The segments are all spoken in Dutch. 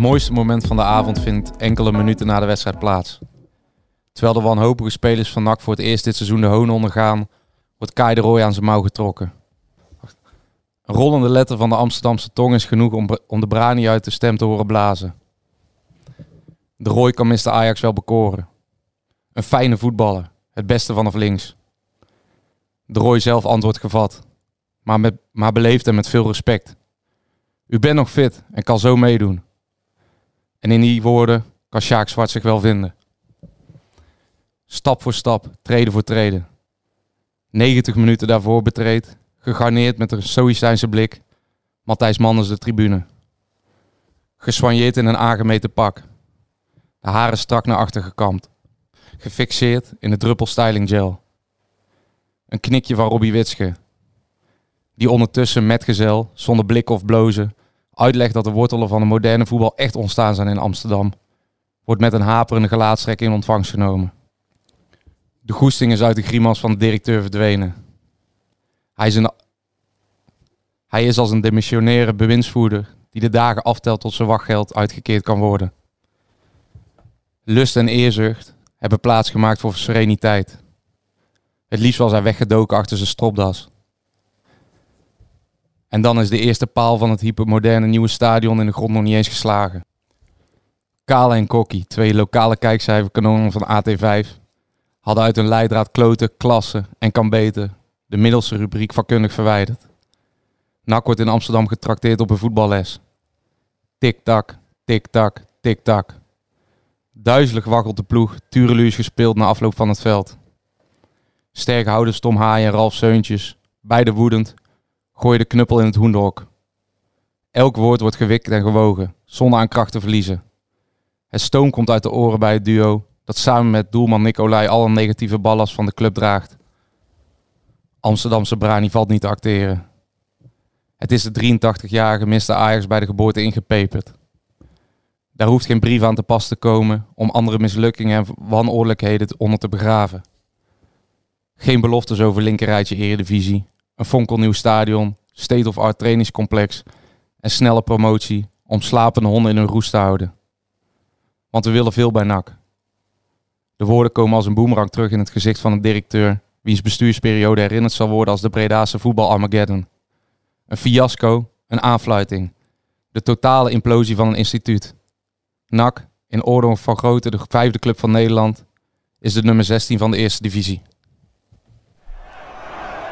Mooiste moment van de avond vindt enkele minuten na de wedstrijd plaats. Terwijl de wanhopige spelers van NAC voor het eerst dit seizoen de hoon ondergaan, wordt Kai de Roy aan zijn mouw getrokken. Een rollende letter van de Amsterdamse tong is genoeg om, om de brani uit de stem te horen blazen. De Roy kan Mr. Ajax wel bekoren. Een fijne voetballer, het beste vanaf links. De Roy zelf antwoordt gevat, maar, met, maar beleefd en met veel respect. U bent nog fit en kan zo meedoen. En in die woorden kan Sjaak Zwart zich wel vinden. Stap voor stap, treden voor treden. 90 minuten daarvoor betreedt, gegarneerd met een stoïcijnse blik, Matthijs Manders de tribune. Geswanjeerd in een aangemeten pak. De haren strak naar achter gekamd. Gefixeerd in de druppel styling gel. Een knikje van Robbie Witsche. Die ondertussen metgezel, zonder blik of blozen, uitlegt dat de wortelen van de moderne voetbal echt ontstaan zijn in Amsterdam, wordt met een haperende gelaatstrek in ontvangst genomen. De goesting is uit de grimas van de directeur verdwenen. Hij is, een... Hij is als een demissionaire bewindsvoerder die de dagen aftelt tot zijn wachtgeld uitgekeerd kan worden. Lust en eerzucht hebben plaatsgemaakt voor sereniteit. Het liefst was hij weggedoken achter zijn stropdas. En dan is de eerste paal van het hypermoderne nieuwe stadion in de grond nog niet eens geslagen. Kale en Kokkie, twee lokale kijkcijferkanonen van AT5, hadden uit hun leidraad kloten, klassen en kan beter de middelste rubriek vakkundig verwijderd. NAC wordt in Amsterdam getrakteerd op een voetballes. Tik-tak, tik-tak, tik-tak. Duizelig waggelt de ploeg, Tureluur is gespeeld na afloop van het veld. Sterk houden Tom Haaien en Ralf Seuntjes, beide woedend, Gooi de knuppel in het hoenderhok. Elk woord wordt gewikt en gewogen, zonder aan kracht te verliezen. Het stoom komt uit de oren bij het duo, dat samen met doelman Nicolai alle negatieve ballast van de club draagt. Amsterdamse Brani valt niet te acteren. Het is de 83-jarige Mr. Ajax bij de geboorte ingepeperd. Daar hoeft geen brief aan te pas te komen om andere mislukkingen en wanordelijkheden onder te begraven. Geen beloftes over linkerrijtje eredivisie, een fonkelnieuw stadion, state-of-art trainingscomplex en snelle promotie om slapende honden in hun roest te houden. Want we willen veel bij NAC. De woorden komen als een boemerang terug in het gezicht van een directeur wiens bestuursperiode herinnerd zal worden als de Bredaanse voetbal Armageddon. Een fiasco, een aanfluiting. De totale implosie van een instituut. NAC, in orde van grootte de vijfde club van Nederland, is de nummer 16 van de eerste divisie.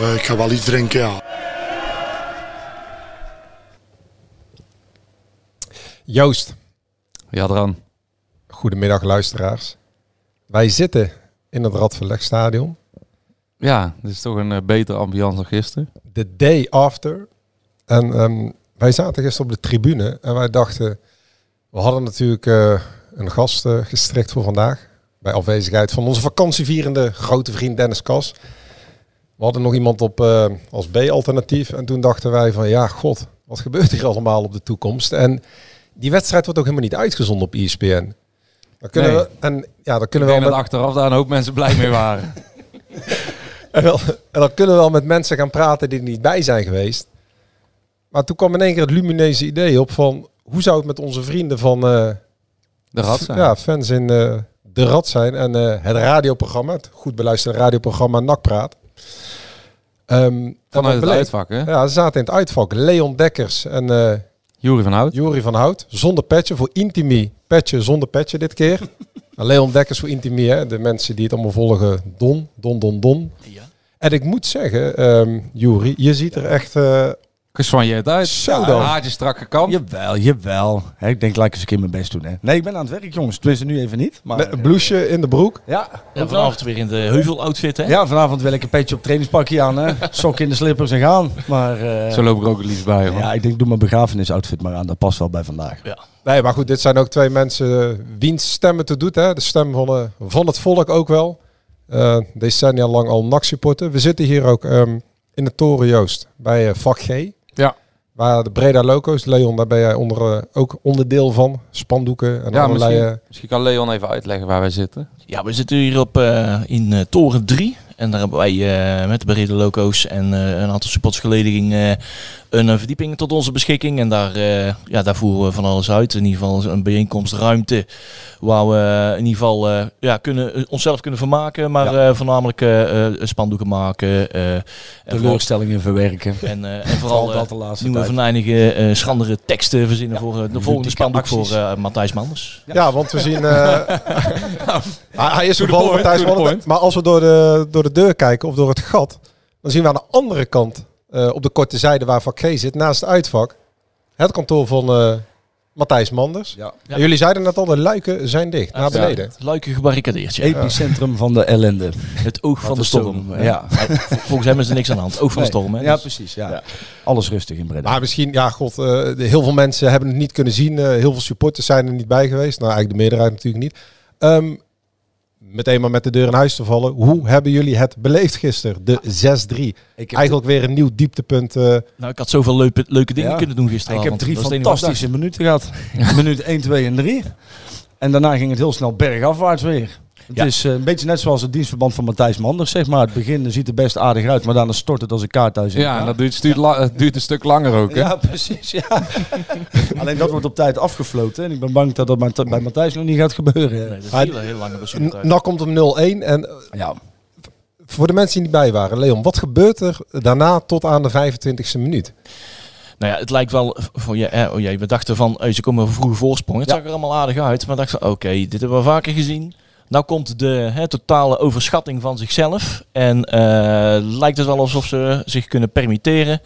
Uh, ik ga wel iets drinken, ja. Joost, Ja, dan. goedemiddag luisteraars. Wij zitten in het Radverlegstadion. Ja, dit is toch een eh, betere ambiance dan gisteren. The day after. En ehm, wij zaten gisteren op de tribune en wij dachten... We hadden natuurlijk eh, een gast eh, gestrikt voor vandaag. Bij afwezigheid van onze vakantievierende grote vriend Dennis Kas. We hadden nog iemand op eh, als B-alternatief. En toen dachten wij van ja, god, wat gebeurt hier allemaal op de toekomst? En die wedstrijd wordt ook helemaal niet uitgezonden op ESPN. Dan kunnen Nee. we, en ja, dan kunnen we wel dat met, achteraf daar een hoop mensen blij mee waren. en, wel- en dan kunnen we wel met mensen gaan praten die er niet bij zijn geweest. Maar toen kwam in één keer het lumineuze idee op van hoe zou het met onze vrienden van eh, De rat zijn. ja, fans in eh, De Rad zijn en het radioprogramma, het goed beluisterde radioprogramma Nakpraat. Ehm, Vanuit het uitvak, hè? Ja, ze zaten in het uitvak. Leon Dekkers en eh Jury van Hout. Jury van Hout. Zonder petje. Voor Intimi petje zonder petje dit keer. Nou, Leon Dekkers voor Intimi. Hè. De mensen die het allemaal volgen. Don, Don, Don, Don. Ja. En ik moet zeggen, ehm Jury, je ziet er echt... eh, Geswanjeerd uit. Zo dan. Haartje strak gekant. Jawel, jawel. Hè, ik denk, laat ik eens een keer mijn best doen. Hè. Nee, ik ben aan het werk, jongens. Tenminste, nu even niet. Maar, met een blouseje in de broek. Ja, En vanavond weer in de heuvel-outfit, hè? ja, vanavond wil ik een petje op trainingspakje aan. Hè. Sokken in de slippers en gaan. Maar eh, Zo loop ik ook het liefst bij, hoor. ja, ik denk, doe mijn begrafenisoutfit maar aan. Dat past wel bij vandaag. Nee, maar goed, dit zijn ook twee mensen eh, wiens stemmen te doet. Hè? De stem van, eh, van het volk ook wel. Eh decennia lang al NAC-supporter. We zitten hier ook ehm, in de Toren Joost bij eh, vak G. Ja. Waar de Breda Loco's, Leon, daar ben jij onder, eh, ook onderdeel van. Spandoeken en Ja, allerlei... misschien, eh, misschien kan Leon even uitleggen waar wij zitten. Ja, we zitten hier op, eh, in Toren 3. En daar hebben wij eh, met de Brede Loco's en eh, een aantal supportersgeleding eh, een eh, verdieping tot onze beschikking. En daar, eh, ja, daar voeren we van alles uit. In ieder geval een bijeenkomstruimte waar we in ieder geval eh, ja, kunnen, eh, onszelf kunnen vermaken. Maar eh, voornamelijk eh, eh, spandoeken maken. eh, Teleurstellingen verwerken. en, eh, en vooral dat eh, de laatste nieuwe venijnige eh schandere teksten verzinnen voor eh, de volgende spandoek voor acties. eh, Matthijs Manders. ja. want we zien... eh, hij- hij is toevallig Matthijs point. Maar als we door de, door de deur kijken of door het gat... dan zien we aan de andere kant, eh, op de korte zijde waar vak G zit, naast het uitvak... het kantoor van eh, Matthijs Manders. Ja. Jullie zeiden net al, de luiken zijn dicht, naar Ja. beneden. Het luiken gebarricadeerd. ja. Epicentrum van de ellende. Het oog van de storm. ja. Volgens hem is er niks aan de hand. Oog van de Nee. storm. Hè? Ja, Dus- precies. Ja. Ja. Alles rustig in Breda. Maar misschien, ja god, eh, de- heel veel mensen hebben het niet kunnen zien. Eh, heel veel supporters zijn er niet bij geweest. Nou, eigenlijk de meerderheid natuurlijk niet. Ehm, meteen maar met de deur in huis te vallen. Hoe hebben jullie het beleefd gisteren? De 6-3. ik heb, Eigenlijk weer een nieuw dieptepunt. eh, Nou, ik had zoveel leuke, leuke dingen Ja. kunnen doen ik gisteravond. heb drie ik fantastische minuten gehad. Minuut 1, 2 en 3. En daarna ging het heel snel bergafwaarts weer. Het Ja. is eh, een beetje net zoals het dienstverband van Matthijs Manders. Zeg maar. Het begin ziet er best aardig uit, maar daarna stort het als een kaart thuis. in Ja, en dat duurt, stuurt la- het duurt een stuk langer ook, hè? Ja, precies. Ja. Alleen dat wordt op tijd afgefloten. En ik ben bang dat dat bij- Matthijs nog niet gaat gebeuren. dacht. Nee, dat is een hele, hele lange blessuretijd. NAC komt om 0-1. En eh, Ja. voor de mensen die niet bij waren, Leon, wat gebeurt er daarna tot aan de 25e minuut? Nou ja, het lijkt wel voor je. Eh, oh jee, we dachten van eh, ze komen een vroege voorsprong. Het Ja. zag er allemaal aardig uit. Maar dachten van oké, dit hebben we vaker gezien. Nou komt de hè, totale overschatting van zichzelf. En eh, lijkt het wel alsof ze zich kunnen permitteren.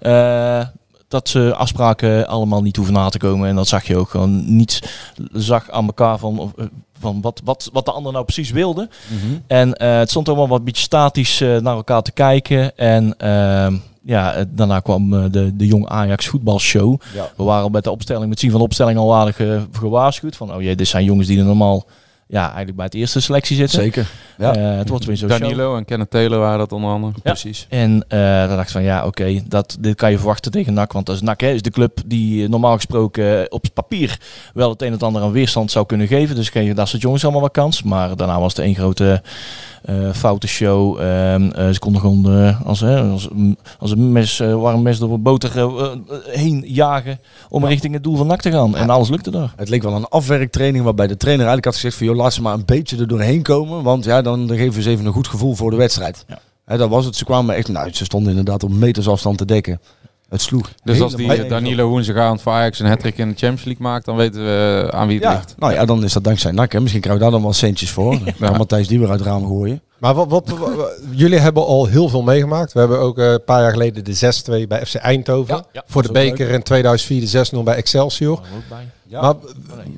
eh, dat ze afspraken allemaal niet hoeven na te komen. En dat zag je ook gewoon niet. Zag aan elkaar van, eh, van wat, wat, wat de ander nou precies wilde. En eh, het stond allemaal wat beetje statisch naar elkaar te kijken. En ehm, ja, daarna kwam de, de Jong Ajax voetbalshow. Ja. We waren met de opstelling, met zien van de opstelling al aardig gewaarschuwd. Van, oh jee, dit zijn jongens die er normaal ja, eigenlijk bij het eerste selectie zitten. Zeker. Ja. Eh, het wordt weer zo'n show. Danilo en Kenneth Taylor waren dat onder andere. Precies. En eh dan dacht ik van ja, oké, dat dit kan je verwachten tegen NAC. Want dat is NAC hè, is de club die eh, normaal gesproken op papier wel het een en het ander aan weerstand zou kunnen geven. Dus kregen dat soort jongens allemaal wat kans. Maar daarna was het één grote eh foute show. Ehm, eh, ze konden gewoon als, hè, als, mm, als een mes, warm mes door een boter heen jagen om richting het doel van NAC te gaan. En alles lukte daar. Het leek wel een afwerktraining waarbij de trainer eigenlijk had gezegd van joh, laat ze maar een beetje er doorheen komen. Want ja, dan geven ze even een goed gevoel voor de wedstrijd. Ja. Dat was het. Ze kwamen echt, nou, ze stonden inderdaad op meters afstand te dekken. Het sloeg. Dus als die Danilo woensdagavond voor Ajax een hat in de Champions League maakt, dan weten we eh, aan wie het Ja, ligt. nou ja, dan is dat dankzij NAC. Hè. Misschien krijgen we daar dan wel centjes voor. Dan kan Matthijs die weer uit het raam gooien. Maar wat, wat, wa- wa- jullie hebben al heel veel meegemaakt. We hebben ook eh, een paar jaar geleden de 6-2 bij FC Eindhoven. Ja, ja, Voor de beker in 2004 de 6-0 bij Excelsior. Daar ook bij. Ja. Maar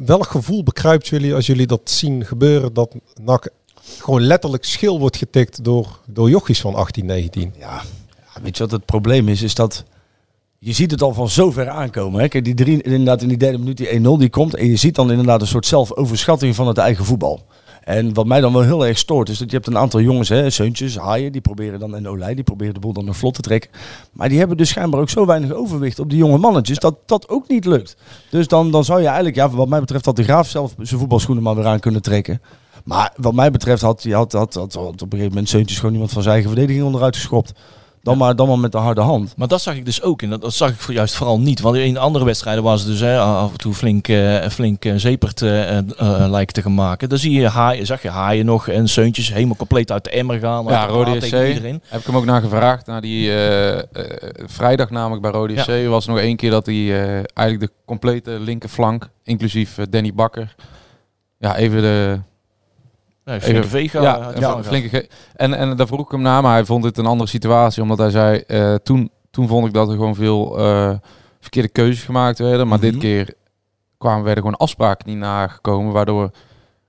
welk gevoel bekruipt jullie als jullie dat zien gebeuren? Dat NAC gewoon letterlijk schil wordt getikt door, door jochies van 18, 19. Ja, ja, weet je wat het probleem is? Is dat je ziet het al van zo ver aankomen. Hè? Kijk, die drie, inderdaad in die derde minuut die 1-0 die komt. En je ziet dan inderdaad een soort zelfoverschatting van het eigen voetbal. En wat mij dan wel heel erg stoort, is dat je hebt een aantal jongens, hè, Seuntjes, Haaien, die proberen dan, en Olij, die proberen de boel dan nog vlot te trekken. Maar die hebben dus schijnbaar ook zo weinig overwicht op die jonge mannetjes, dat dat ook niet lukt. Dus dan, dan zou je eigenlijk, ja, wat mij betreft, had de Graaf zelf zijn voetbalschoenen maar weer aan kunnen trekken. Maar wat mij betreft had, had, had, had, had op een gegeven moment Seuntjes gewoon iemand van zijn eigen verdediging onderuit geschopt. Dan, maar, dan maar met de harde hand. Maar dat zag ik dus ook. En dat, dat zag ik voor- juist vooral niet. Want in andere wedstrijden was het dus hè, af en toe flink, eh flink eh, zepert eh, lijken te gaan maken. Dan zie je haaien, zag je haaien nog en Seuntjes helemaal compleet uit de emmer gaan. Ja, Rode SC. iedereen. Heb ik hem ook naar gevraagd. Na die vrijdag namelijk bij Rode Ja. SC was nog één keer dat hij eh, eigenlijk de complete linkerflank, inclusief Danny Bakker, ja, even de... Nee, flinke vega ja, flinke ge- en, en daar vroeg ik hem naar, maar hij vond het een andere situatie. Omdat hij zei, eh, toen, toen vond ik dat er gewoon veel eh, verkeerde keuzes gemaakt werden. Maar dit Mhm. keer kwamen, werden gewoon afspraken niet nagekomen. Waardoor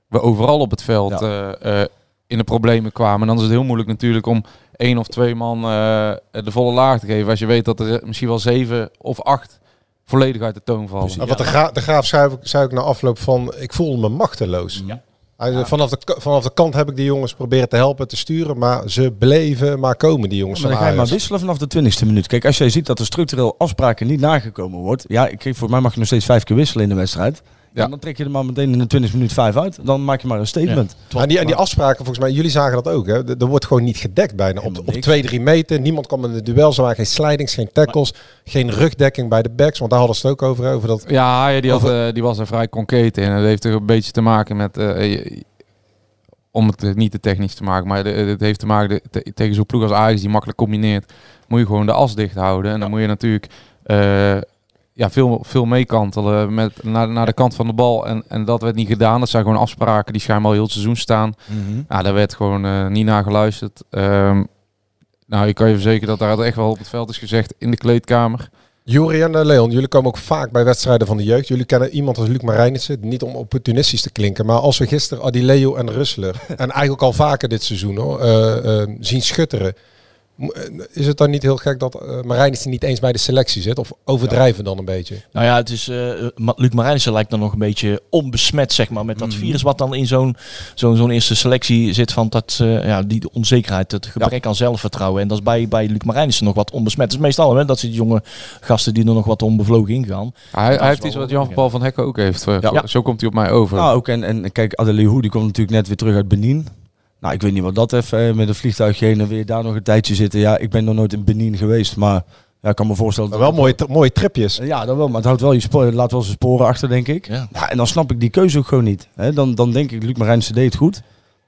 we overal op het veld Ja. eh, eh, in de problemen kwamen. En dan is het heel moeilijk natuurlijk om één of twee man eh, de volle laag te geven. Als je weet dat er misschien wel zeven of acht volledig uit de toon vallen. Maar wat de, gra de graaf zei, ook- zei ook na afloop van, ik voelde me machteloos. Hij vanaf, de, vanaf de kant heb ik die jongens proberen te helpen, te sturen, maar ze bleven maar komen, die jongens Maar dan ga je maar wisselen vanaf de twintigste minuut. Kijk, als jij ziet dat er structureel afspraken niet nagekomen wordt. Ja, ik, voor mij mag je nog steeds vijf keer wisselen in de wedstrijd. Ja. dan trek je er maar meteen in de 20 minuut vijf uit. Dan maak je maar een statement. En die, en die afspraken, volgens mij, jullie zagen dat ook. Hè? Er er wordt gewoon niet gedekt bijna. Op, op twee, drie meter. Niemand kwam in de duel. Ze waren geen slidings, geen tackles. Geen rugdekking bij de backs. Want daar hadden ze het ook over. over dat, Ja, Haaien, die, had, eh, die was er vrij concreet in. En dat heeft er een beetje te maken met... eh, je- om het eh, niet te technisch te maken, maar het heeft te maken de- te- tegen zo'n ploeg als Ajax die makkelijk combineert, moet je gewoon de as dicht houden. En dan moet je natuurlijk eh, ja, veel, veel meekantelen met, naar, naar de kant van de bal. En, en dat werd niet gedaan. Dat zijn gewoon afspraken die schijnbaar al heel het seizoen staan. Mhm. Ja, daar werd gewoon eh, niet naar geluisterd. Ehm, nou, ik kan je verzekeren dat daar echt wel op het veld is gezegd in de kleedkamer. Juri en eh, Leon, jullie komen ook vaak bij wedstrijden van de jeugd. Jullie kennen iemand als Luc Marijnissen. Niet om opportunistisch te klinken. Maar als we gisteren Adileo en Russler. en eigenlijk al vaker dit seizoen hoor. eh, eh, zien schutteren. Eh, Is het dan niet heel gek dat eh Marijnissen niet eens bij de selectie zit? Of overdrijven dan een beetje? Nou ja, het is, eh Ma- Luc Marijnissen lijkt dan nog een beetje onbesmet, zeg maar, met dat Mhm. virus wat dan in zo'n zo'n zo'n eerste selectie zit van dat, eh, ja, die onzekerheid, het gebrek aan zelfvertrouwen. En dat is bij, bij Luc Marijnissen nog wat onbesmet. Dat is meestal hè, dat zijn die jonge gasten die er nog wat onbevlogen ingaan. Hij, heeft iets wat Jan-Paul van Hekken ook heeft. Ja. Zo komt hij op mij over. Nou, ook en, en kijk, Adelihu die komt natuurlijk net weer terug uit Benin. Nou, ik weet niet wat dat even eh, met een vliegtuigje heen en weer daar nog een tijdje zitten. Ja, ik ben nog nooit in Benin geweest, maar ja, ik kan me voorstellen. Maar wel mooie, t- mooie tripjes. Ja, dat wel, maar het houdt wel je spoor, laat wel zijn sporen achter, denk ik. Ja. Ja, en dan snap ik die keuze ook gewoon niet. Hè, dan, dan denk ik, Luc Marijnissen deed het goed.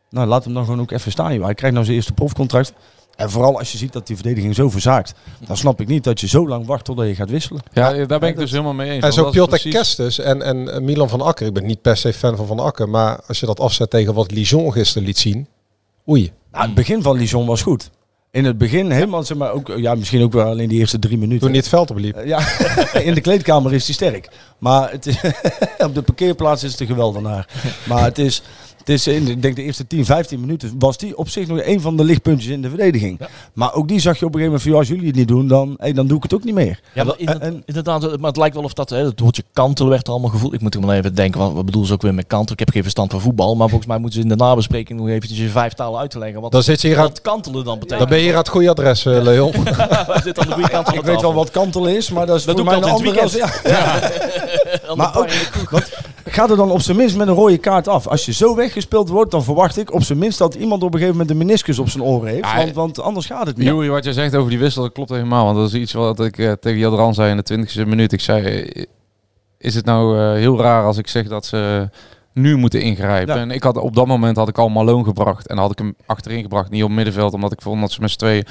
Nou, laat hem dan gewoon ook even staan. Joh. Hij krijgt nou zijn eerste profcontract. En vooral als je ziet dat die verdediging zo verzaakt, dan snap ik niet dat je zo lang wacht totdat je gaat wisselen. Ja, daar ben ik dus helemaal mee eens. En zo dat Kestus en, en eh, Milan van Akker. Ik ben niet per se fan van Van Akker. Maar als je dat afzet tegen wat Lijon gisteren liet zien. Oei. Nou, het begin van Lijon was goed. In het begin helemaal, zeg maar, ook, ja, misschien ook wel alleen die eerste drie minuten. Toen hij het veld opliep. Ja, in de kleedkamer is hij sterk. Maar het is, op de parkeerplaats is het een geweldenaar. Maar het is, het is in, de- ik denk de eerste 10, 15 minuten was die op zich nog een van de lichtpuntjes in de verdediging. Maar ook die zag je op een gegeven moment van, ja, als jullie het niet doen, dan, hey, dan doe ik het ook niet meer. Ja, maar inderdaad, inderdaad, maar het lijkt wel of dat, hè, het woordje kantelen werd er allemaal gevoeld. Ik moet er maar even denken, wat, wat bedoelen ze ook weer met kantelen? Ik heb geen verstand van voetbal, maar volgens mij moeten ze in de nabespreking nog eventjes in vijf talen uit te leggen. Wat, Dan zit je hier wat aan- het kantelen dan betekent. Dan ben je hier aan het goede adres, eh, Leon. Aan de goede kant van Ik weet wel wat kantelen is, maar dat is Dat voor mij een andere... Ja. Aan de Maar ook, want, ga er dan op zijn minst met een rode kaart af. Als je zo weggespeeld wordt, dan verwacht ik op zijn minst dat iemand op een gegeven moment een meniscus op zijn oren heeft. Ja, want, want anders gaat het niet. Joeri, wat jij zegt over die wissel, dat klopt helemaal. Want dat is iets wat ik eh, tegen Jadran zei in de 20e minuut. Ik zei, eh, is het nou eh, heel raar als ik zeg dat ze nu moeten ingrijpen? Ja. En ik had, op dat moment had ik al Malone gebracht. En had ik hem achterin gebracht, niet op middenveld. Omdat ik vond dat ze met z'n tweeën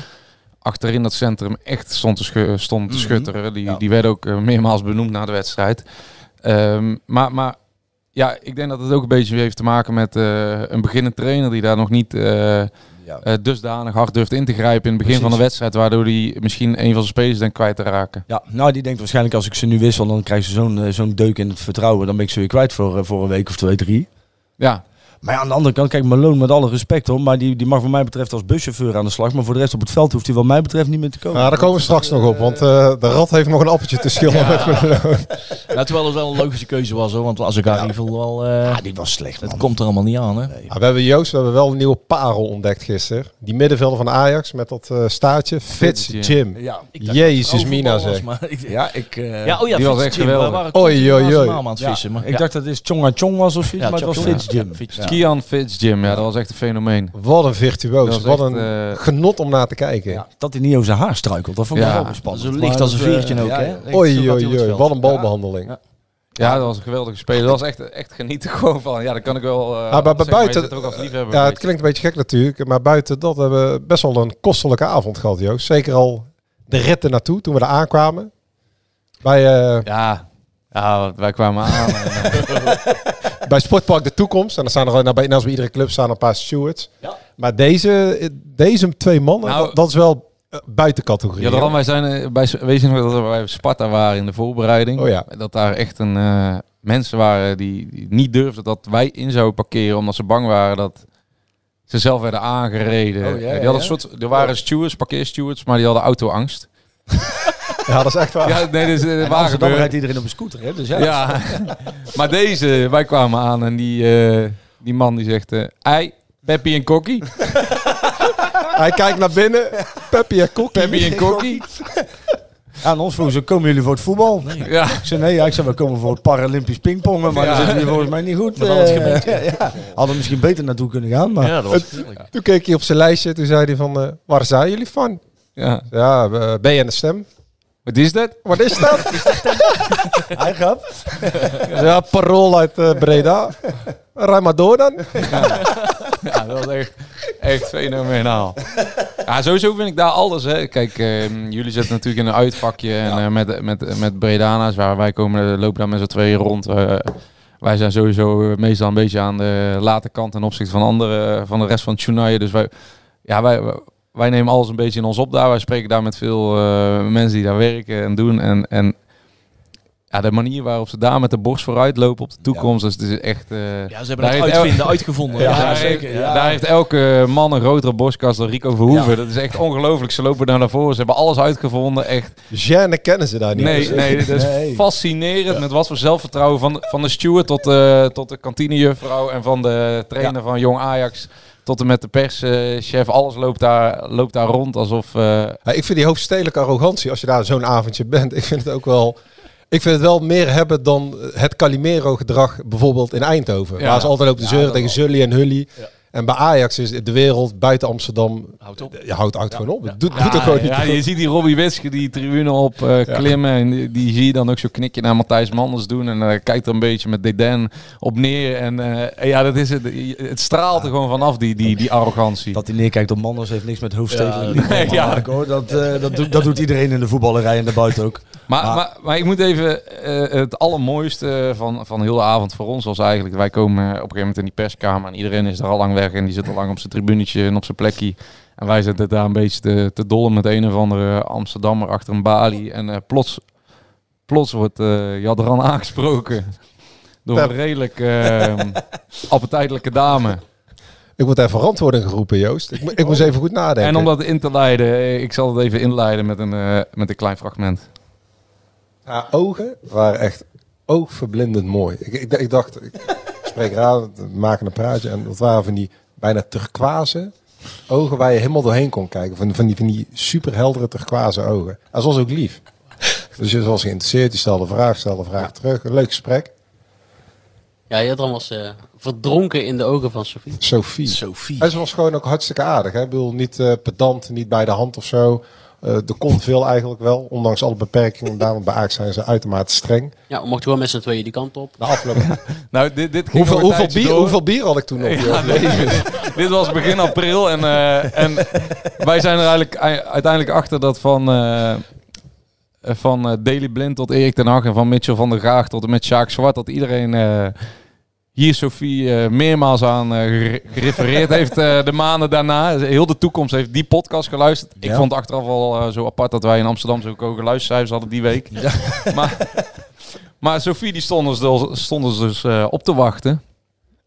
achterin dat centrum echt stond te, schu stond te Mhm. schutteren. Die, Ja. die werden ook eh, meermaals benoemd na de wedstrijd. Ehm, maar, maar ja, ik denk dat het ook een beetje heeft te maken met eh, een beginnend trainer die daar nog niet eh, eh, dusdanig hard durft in te grijpen in het begin Precies. van de wedstrijd, waardoor hij misschien een van zijn spelers denkt kwijt te raken. Ja, nou die denkt waarschijnlijk als ik ze nu wissel, dan krijgen ze zo'n zo'n deuk in het vertrouwen. Dan ben ik ze weer kwijt voor, voor een week of twee, drie. Ja, Maar ja, aan de andere kant, kijk, Malone met alle respect hoor, maar die, die mag wat mij betreft als buschauffeur aan de slag. Maar voor de rest op het veld hoeft hij wat mij betreft niet meer te komen. Ja, daar komen we straks nog op. Want eh, de rat heeft nog een appeltje te schillen met Malone. Ja, terwijl het wel een logische keuze was hoor, want als ik daar even wel... eh Ja, die was slecht het komt er allemaal niet aan hè. Ja, we hebben Joost, we hebben wel een nieuwe parel ontdekt gisteren. Die middenvelder van Ajax met dat eh, staartje. Fitz Jim. Ja, Jezus het mina zeg. was, maar ik- ja, ik, eh, Ja, oh ja, Die was echt Jim, geweldig. Oei, oei, oei. ik dacht dat het is Chonga Chong was of zoiets, Ja, maar het was Fitz. Jim. Fitz Ja. Kian Fitzjim, ja, dat was echt een fenomeen. Wat een virtuoos. Wat echt, een eh, genot om naar te kijken. Ja, dat hij niet over zijn haar struikelt, dat vond ik Ja. wel spannend. Zo licht Maar als een dat, eh, veertje ook, ja, hè? Oei, oei. Wat een balbehandeling. Ja. Ja, dat was een geweldige speler. Dat was echt, echt genieten gewoon van. Ja, dat kan ik wel. eh, Ah, maar zeggen, buiten- er ook als liefhebber. Ja, het beetje. klinkt een beetje gek natuurlijk. Maar buiten dat hebben we best wel een kostelijke avond gehad, Joost. Zeker al de ritten naartoe toen we er aankwamen. Bij, eh, Ja. Ja, wij kwamen aan. en, bij Sportpark De Toekomst. En dan staan er al- nou, bij, naast bij iedere club staan een paar stewards. Ja. Maar deze, deze twee mannen, Nou, dat, dat is wel eh, buiten categorie. Ja, daarom, wij zijn eh, bij, weet je nog dat we bij Sparta waren in de voorbereiding. Oh ja. Dat daar echt een, eh, mensen waren die, die niet durfden dat wij in zouden parkeren. Omdat ze bang waren dat ze zelf werden aangereden. Oh, ja, ja, die hadden een soort, er waren stewards, parkeerstewards, maar die hadden autoangst. Ja, dat is echt waar. Ja, nee, dus, uh, In Amsterdam rijdt iedereen op een scooter, hè? Dus ja. Ja, maar deze, wij kwamen aan en die, eh, die man die zegt... eh ei, Peppy en Kokkie. Hij kijkt naar binnen. Peppy en Kokkie. Peppy en Kokkie. Aan ons vroegen ze, komen jullie voor het voetbal? Ja. Ik zei, nee, ja, ik zei, we komen voor het Paralympisch pingpongen, maar Ja. dat zitten jullie volgens mij niet goed. Met al het Eh, ja. Hadden misschien beter naartoe kunnen gaan, maar... Ja, dat was heerlijk. Toen keek hij op zijn lijstje. Toen zei hij van, eh, waar zijn jullie van? ja. Ja, eh, ben je en de stem? Wat is dat? Wat is dat? Hij gaat. ja, parool uit eh, Breda. Rij maar door dan. Ja, dat was echt, echt fenomenaal. Ja, sowieso vind ik daar alles. Hè. Kijk, ehm, jullie zitten natuurlijk in een uitvakje en eh, met, met, met Bredana's, waar wij komen, eh, lopen daar met z'n tweeën rond. Eh, wij zijn sowieso meestal een beetje aan de late kant ten opzichte van, andere, van de rest van journaal. Dus wij, ja, wij, wij nemen alles een beetje in ons op daar. Wij spreken daar met veel eh, mensen die daar werken en doen. En, en ja, de manier waarop ze daar met de borst vooruit lopen op de toekomst, dus het is echt... eh, Ja, ze hebben Daar het uitvinden, uitgevonden. ja, Ja, daar, zeker. heeft, Ja. daar heeft elke man een grotere borstkast dan Rico Verhoeven. Dat is echt ongelooflijk. Ze lopen daar naar voren. Ze hebben alles uitgevonden. Echt. Jeanne kennen ze daar niet. Nee, nee, dat is Nee. fascinerend. Met wat voor zelfvertrouwen van, van de steward tot, de tot de kantinejuffrouw en van de trainer van Jong Ajax tot en met de perschef. Alles loopt daar, loopt daar rond alsof... eh, Ja, ik vind die hoofdstedelijke arrogantie, als je daar zo'n avondje bent, ik vind het ook wel... Ik vind het wel meer hebben dan het Calimero-gedrag bijvoorbeeld in Eindhoven. Ja. waar ze altijd lopen te Ja, zeuren tegen Zully en Hully. En bij Ajax is de wereld buiten Amsterdam... Houdt op. Je houdt uit gewoon op. Het doet, Ja, doet er gewoon niet ja, je ziet die Robbie Wiske die tribune op eh, klimmen. En die, die zie je dan ook zo knikje naar Matthijs Manders doen. En eh, kijkt er een beetje met dédain op neer. En eh, ja, dat is het. Het straalt er gewoon vanaf, die, die, die arrogantie. Dat hij neerkijkt op Manders heeft niks met hoofdstedelijk Ja, nee, ja. maken, hoor. Dat, eh, dat, doet, dat doet iedereen in de voetballerij en daarbuiten ook. Maar, Maar- maar, maar ik moet even, eh, het allermooiste van, van heel de avond voor ons was eigenlijk, wij komen op een gegeven moment in die perskamer en iedereen is er al lang weg en die zit al lang op zijn tribunetje en op zijn plekje. En wij zitten daar een beetje te, te dollen met een of andere Amsterdammer achter een balie. En eh, plots, plots wordt uh, Jadran aangesproken door een redelijk eh, appetijtelijke dame. Ik word even verantwoording geroepen, Joost. Ik, ik moest even goed nadenken. En om dat in te leiden, eh, ik zal het even inleiden met een, met een klein fragment. Haar ogen waren echt oogverblindend mooi. Ik, ik, ik dacht, ik spreek raar, we maken een praatje. En dat waren van die bijna turquoise ogen waar je helemaal doorheen kon kijken. Van, van, die, van die superheldere turquoise ogen. En ze was ook lief. Dus je was geïnteresseerd, je stelde vraag, stelde vraag terug. Een leuk gesprek. Ja, Jadran was eh, verdronken in de ogen van Sophie. Sophie. Sophie. En ze was gewoon ook hartstikke aardig. Hè? Ik bedoel, niet eh, pedant, niet bij de hand of zo. Eh er kon veel eigenlijk wel, ondanks alle beperkingen. Daar, want bij Ajax zijn ze uitermate streng. Ja, we mochten gewoon met z'n tweeën die kant op. Na afloop. Nou, dit, dit ging hoeveel, bier, door. hoeveel bier had ik toen nog? Ja? Jezus. dit was begin april en, eh, en wij zijn er eigenlijk ei- uiteindelijk achter dat van, eh van Daily Blind tot Erik ten Hag en van Mitchell van der Graag tot en met Sjaak Zwart, dat iedereen eh, hier Sophie eh, meermaals aan eh, gere- gerefereerd heeft eh, de maanden daarna. Heel de toekomst heeft die podcast geluisterd. Ik vond het achteraf al eh, zo apart dat wij in Amsterdam zo hoge luistercijfers hadden die week. Maar, maar Sophie die stond ons dus, stond ons dus eh, op te wachten.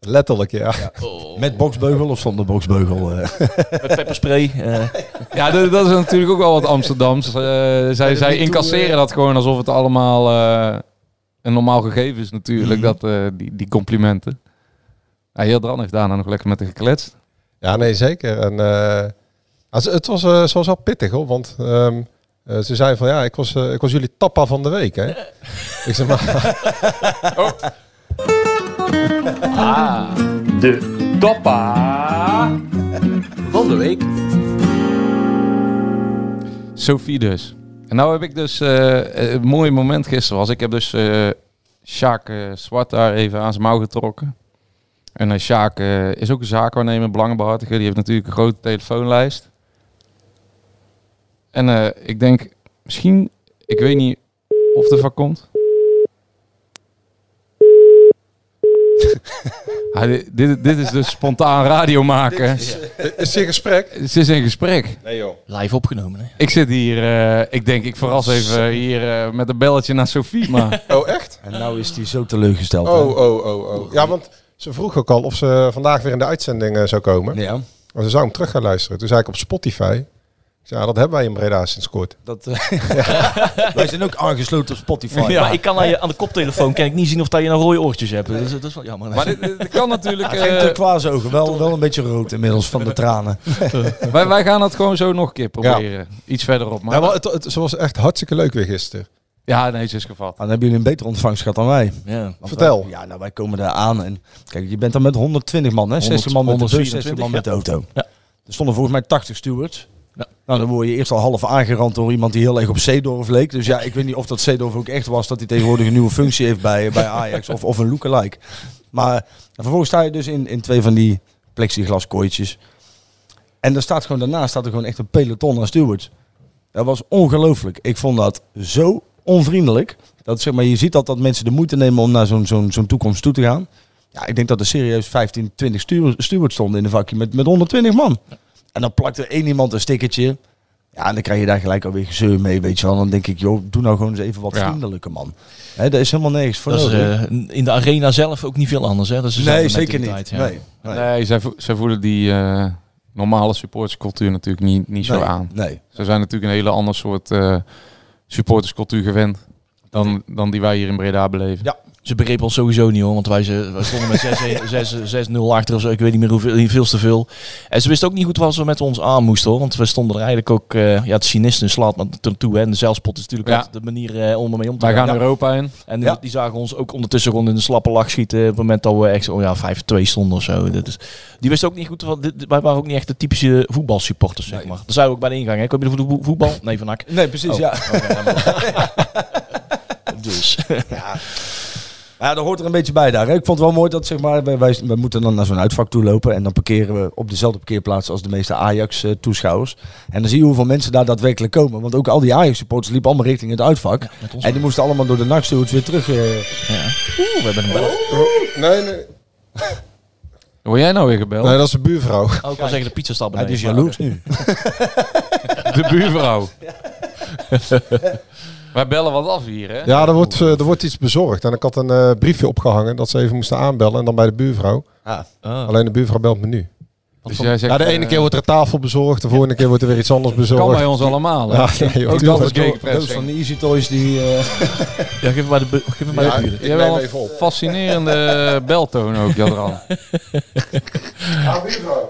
Letterlijk, ja. Met boksbeugel of zonder boksbeugel? eh? Met pepperspray. eh. Ja, dat, dat is natuurlijk ook wel wat Amsterdams. Eh, zij zij incasseren toe, dat gewoon alsof het allemaal eh, een normaal gegeven is natuurlijk, dat, eh, die, die complimenten. Ja, heel Dran heeft daarna nog lekker met haar gekletst. Ja, nee, zeker. En, eh, als- het was, eh, ze was wel pittig, hoor. Want ehm, eh, ze zei van, ja, ik was, eh, ik was jullie tappa van de week, hè. ik zeg maar... De toppa van de week. Sophie dus. En nou heb ik dus eh, een mooi moment gisteren was. Ik heb dus eh Sjaak eh, Zwart daar even aan zijn mouw getrokken. En eh Sjaak is ook een zaakwaarnemer, belangenbehartiger. Die heeft natuurlijk een grote telefoonlijst. En ik denk, misschien, ik weet niet of er van komt. Ah, dit, dit, dit is dus spontaan radio maken. Is het in gesprek? Het is in gesprek. Nee joh. Live opgenomen, hè? Ik zit hier, eh, ik denk ik verras even hier eh, met een belletje naar Sophie, maar... Oh echt? En nou is hij zo teleurgesteld. hè? Oh, oh, oh, oh. Ja, want ze vroeg ook al of ze vandaag weer in de uitzending eh, zou komen. Ja. Maar ze zou hem terug gaan luisteren. Toen zei ik op Spotify. Ja, dat hebben wij in Breda sinds kort. Dat, eh, Wij zijn ook aangesloten op Spotify. Ja. Maar ik kan aan, je, aan de koptelefoon kan ik niet zien of dat je nou rode oortjes hebt. Dus dat is wel jammer. Maar dit, dit kan natuurlijk... Ja, geen eh, turquoise wel, wel een beetje rood inmiddels van de tranen. wij, wij gaan het gewoon zo nog een keer proberen. Iets verderop. Maar Ja, maar het, het, ze was echt hartstikke leuk weer gisteren. ja, nee, ze is gevat. Dan hebben jullie een betere ontvangst gehad dan wij. Ja. Vertel. wij- ja, nou wij komen daar aan en kijk, je bent dan met 120 man, hè? 60 man met de bus, 60 man met de auto. Ja. Er stonden volgens mij 80 stewards. Nou, dan word je eerst al half aangerand door iemand die heel erg op Zeedorf leek. Dus ja, ik weet niet of dat Zeedorf ook echt was dat hij tegenwoordig een nieuwe functie heeft bij, bij Ajax of, of een lookalike. Maar vervolgens sta je dus in, in twee van die plexiglas kooitjes. En er staat gewoon daarnaast staat er gewoon echt een peloton aan stewards. Dat was ongelooflijk. Ik vond dat zo onvriendelijk. Dat, zeg maar, je ziet dat, dat mensen de moeite nemen om naar zo'n zo'n toekomst toe te gaan. Ja, ik denk dat er serieus 15, 20 stuur- stewards stonden in de vakje met, met 120 man. En dan plakt er één iemand een stickertje. Ja, en dan krijg je daar gelijk alweer gezeur mee, weet je wel. Dan denk ik, joh, doe nou gewoon eens even wat Ja. vriendelijker, man. Hè, daar is helemaal nergens voor Dat is eh, in de arena zelf ook niet veel anders. Hè? Dat is nee, zeker niet. ja. Nee, nee. Nee, zij, vo- zij voelen die eh, normale supporterscultuur natuurlijk niet, niet zo Nee, aan. Nee. Ze zijn natuurlijk een hele ander soort eh, supporterscultuur gewend dan, dan die wij hier in Breda beleven. Ja. Ze begrepen ons sowieso niet hoor, want wij, ze, wij stonden met 6 6-0 achter of zo, ik weet niet meer hoeveel, veel te veel. En ze wisten ook niet goed wat ze met ons aan moesten hoor, want we stonden er eigenlijk ook, eh, ja het cynisten slaat maar toe hè, en de zelfspot is natuurlijk Ja. de manier eh, om ermee om te Wij gaan. Europa in. En Ja. die zagen ons ook ondertussen gewoon in de slappe lach schieten op het moment dat we echt oh ja, 5-2 stonden of zo. Is, die wisten ook niet goed, wat, dit, wij waren ook niet echt de typische voetbalsupporters zeg Nee. maar. Dat zei ook bij de ingang, hè. Kom je voor de voe- voetbal? Nee, van Ak. Nee, precies, Oh, ja. maar. dus. Ja, dat hoort er een beetje bij daar. hè. Ik vond het wel mooi dat zeg maar, wij, wij, wij moeten dan naar zo'n uitvak toe lopen. En dan parkeren we op dezelfde parkeerplaats als de meeste Ajax-toeschouwers. En dan zie je hoeveel mensen daar daadwerkelijk komen. Want ook al die Ajax-supporters liepen allemaal richting het uitvak. En die moesten allemaal door de nachtstewards weer terug. eh, Ja. Oeh, we hebben een bel. Nee, nee. Word jij nou weer gebeld? Nee, dat is de buurvrouw. Oh, ik kan zeggen, de pizza ja, beneden. die is jaloers nu. De buurvrouw. Wij bellen wat af hier, hè? Ja, er wordt, eh, er wordt iets bezorgd. En ik had een eh, briefje opgehangen dat ze even moesten aanbellen. En dan bij de buurvrouw. Ah. Oh. Alleen de buurvrouw belt me nu. Dus jij zegt, Ja, de ene eh, keer wordt er een tafel bezorgd. De volgende keer wordt er weer iets anders kan bij bezorgd. ons allemaal? Ja, nee, joh, Ook dat is Doos gegenpressing. van de Easy Toys die... eh, Ja, geef hem bij de, geef hem bij Ja, de buren. neem wel een op. fascinerende beltoon ook, Jadran.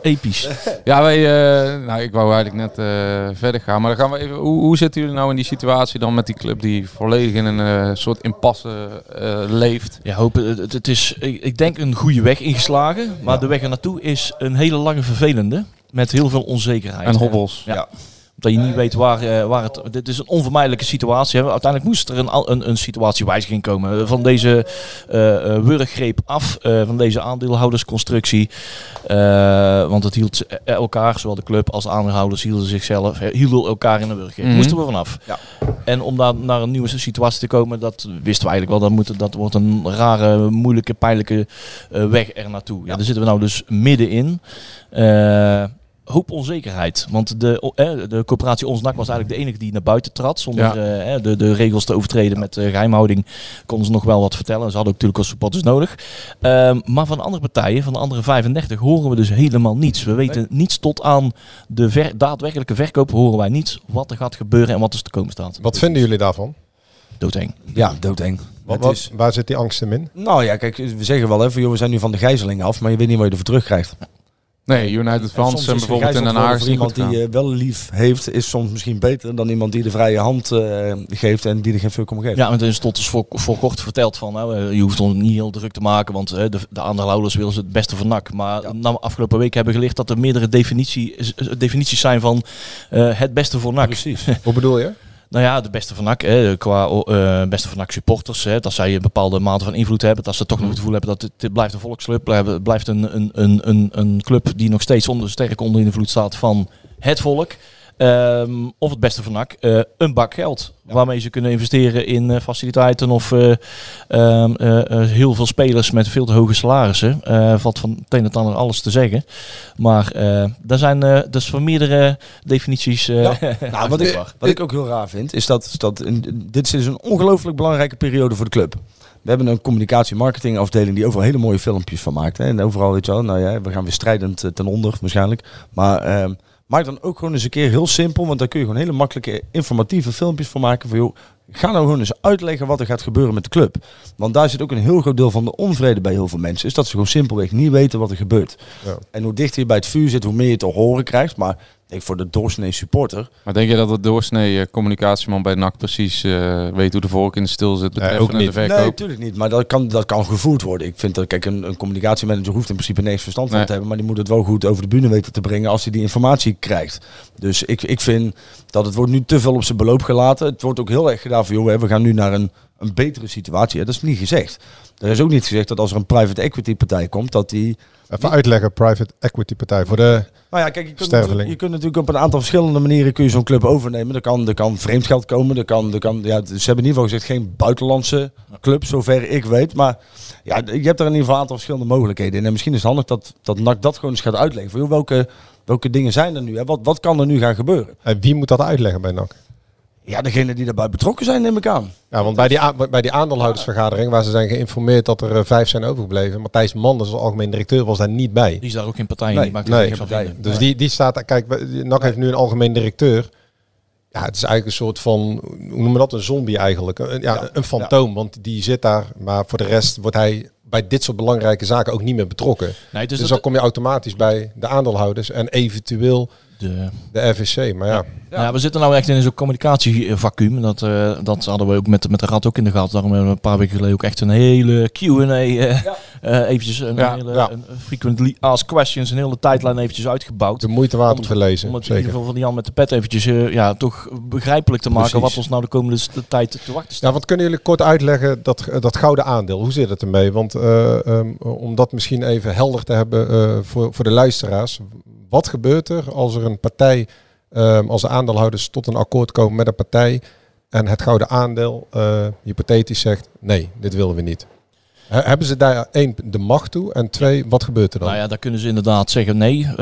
Episch. Ja, wij, eh, nou, ik wou eigenlijk net eh, verder gaan. Maar dan gaan we even, hoe, hoe zitten jullie nou in die situatie dan met die club die volledig in een eh, soort impasse eh, leeft? Ja, hopen, het, het is, ik, ik denk een goede weg ingeslagen. Maar de weg er naartoe is een hele lange vervelende. Met heel veel onzekerheid. En hobbels. Ja. Omdat je niet weet waar, eh, waar het... Dit is een onvermijdelijke situatie. Uiteindelijk moest er een, al- een, een situatiewijziging komen. Van deze eh eh, wurggreep af. eh, van deze aandeelhoudersconstructie. Eh, want het hield elkaar, zowel de club als de aandeelhouders, hielden zichzelf, eh, hielden elkaar in een wurggreep. Mhm. Moesten we vanaf. Ja. En om daar naar een nieuwe situatie te komen, dat wisten we eigenlijk wel. Dat, moet, dat wordt een rare, moeilijke, pijnlijke eh, weg er naartoe. Ja. daar zitten we nou dus middenin. Eh hoop onzekerheid. Want de, eh, de coöperatie Ons NAC was eigenlijk de enige die naar buiten trad. Zonder Ja. eh, de, de regels te overtreden met eh, geheimhouding. Konden ze nog wel wat vertellen. Ze hadden ook natuurlijk als supporters nodig. Ehm, maar van de andere partijen, van de andere 35, horen we dus helemaal niets. We weten niets tot aan de ver- daadwerkelijke verkoop. Horen wij niets wat er gaat gebeuren en wat er te komen staat. Wat vinden jullie daarvan? Doodeng. ja, doodeng. Wat, is- waar zit die angst hem in? Nou ja, kijk, we zeggen wel even, joh, we zijn nu van de gijzeling af, maar je weet niet wat je ervoor terugkrijgt. Nee, United Fans is bijvoorbeeld in Den Haag voor iemand die eh, wel lief heeft, is soms misschien beter dan iemand die de vrije hand eh, geeft en die er geen fuck om geeft. Ja, want is tot dus voor, voor kort verteld van, nou, eh, je hoeft ons niet heel druk te maken, want de, de aandeelhouders willen ze het beste van NAC. Maar na afgelopen week hebben we geleerd dat er meerdere definitie, eh, definities zijn van eh, het beste voor NAC. Precies. Hoe bedoel je? Nou ja, de beste van NAC, hè, qua eh, beste van NAC supporters, hè, dat zij een bepaalde mate van invloed hebben, dat ze toch nog het gevoel hebben dat het, blijft een volksclub, blijft, blijft een, een, een, een, een club die nog steeds onder, sterk onder invloed staat van het volk. Ehm, of het beste van NAC, eh, een bak geld. Waarmee ze kunnen investeren in eh, faciliteiten of eh, ehm, eh, eh, heel veel spelers met veel te hoge salarissen. Valt van het een en ander alles te zeggen. Maar daar zijn dus van meerdere definities. Nou, wat, ik, wat ik ook heel raar vind, is dat, is dat dit is een ongelooflijk belangrijke periode voor de club. We hebben een communicatie-marketing afdeling die overal hele mooie filmpjes van maakt. Hè. En overal, weet je wel, nou ja, we gaan weer strijdend ten onder waarschijnlijk. Maar ehm, maak dan ook gewoon eens een keer heel simpel, want daar kun je gewoon hele makkelijke informatieve filmpjes van maken. Van, joh, ga nou gewoon eens uitleggen wat er gaat gebeuren met de club. Want daar zit ook een heel groot deel van de onvrede bij heel veel mensen. Is dat ze gewoon simpelweg niet weten wat er gebeurt. Ja. En hoe dichter je bij het vuur zit, hoe meer je te horen krijgt. Maar denk voor de doorsnee supporter. Maar denk je dat de doorsnee eh, communicatieman bij NAC precies eh, weet hoe de vork in de stil zit betreffende de verkoop? Nee, natuurlijk niet. Maar dat kan, dat kan gevoerd worden. Ik vind dat, kijk, een, een communicatiemanager hoeft in principe niks verstand van Nee. te hebben. Maar die moet het wel goed over de bühne weten te brengen als hij die informatie krijgt. Dus ik, ik vind dat het wordt nu te veel op zijn beloop gelaten. Het wordt ook heel erg gedaan van, joh, hè, we gaan nu naar een, een betere situatie. Ja, dat is niet gezegd. Er is ook niet gezegd dat als er een private equity partij komt, dat die... Even uitleggen, private equity partij voor de Nou ja, kijk, je kunt, natuurlijk, je kunt natuurlijk op een aantal verschillende manieren kun je zo'n club overnemen. Er kan, er kan vreemdgeld komen. Er kan, er kan, ja, ze hebben in ieder geval gezegd geen buitenlandse club, zover ik weet. Maar ja, je hebt er in ieder geval een aantal verschillende mogelijkheden in. En misschien is het handig dat, dat NAC dat gewoon eens gaat uitleggen. Van, joh, welke, welke dingen zijn er nu? Hè? Wat, wat kan er nu gaan gebeuren? En wie moet dat uitleggen bij NAC? Ja, degene die daarbij betrokken zijn, neem ik aan. Ja, want bij die, bij die aandeelhoudersvergadering waar ze zijn geïnformeerd dat er eh, vijf zijn overgebleven. Matthijs Manders, als algemeen directeur, was daar niet bij. Die is daar ook geen partij in. Nee, die maakt Nee, van vinden. dus die, die staat, kijk, NAC heeft nu een algemeen directeur. Ja, het is eigenlijk een soort van, hoe noemen we dat, een zombie eigenlijk. Een, ja, een fantoom, want die zit daar. Maar voor de rest wordt hij bij dit soort belangrijke zaken ook niet meer betrokken. Nee, dus dus dat- dan kom je automatisch bij de aandeelhouders en eventueel De, de RVC. Maar ja, Ja. we zitten nou echt in zo'n communicatievacuum. Dat, eh, dat hadden we ook met, met de Rad ook in de gaten. Daarom hebben we een paar weken geleden ook echt een hele Q&A. eh eh, eventjes een Ja, hele ja. een frequently asked questions. Een hele tijdlijn eventjes uitgebouwd. de moeite waard om te lezen. Om het in ieder Zeker. geval van Jan met de pet eventjes ja, toch begrijpelijk te maken. Precies. Wat ons nou de komende tijd te wachten staat. Ja, wat kunnen jullie kort uitleggen, dat, dat gouden aandeel, hoe zit het ermee? Want eh, ehm, om dat misschien even helder te hebben eh, voor, voor de luisteraars. Wat gebeurt er als er een partij, ehm, als de aandeelhouders tot een akkoord komen met een partij en het gouden aandeel eh, hypothetisch zegt, nee, dit willen we niet. He- hebben ze daar één, de macht toe en twee, wat gebeurt er dan? Nou ja, daar kunnen ze inderdaad zeggen nee. eh,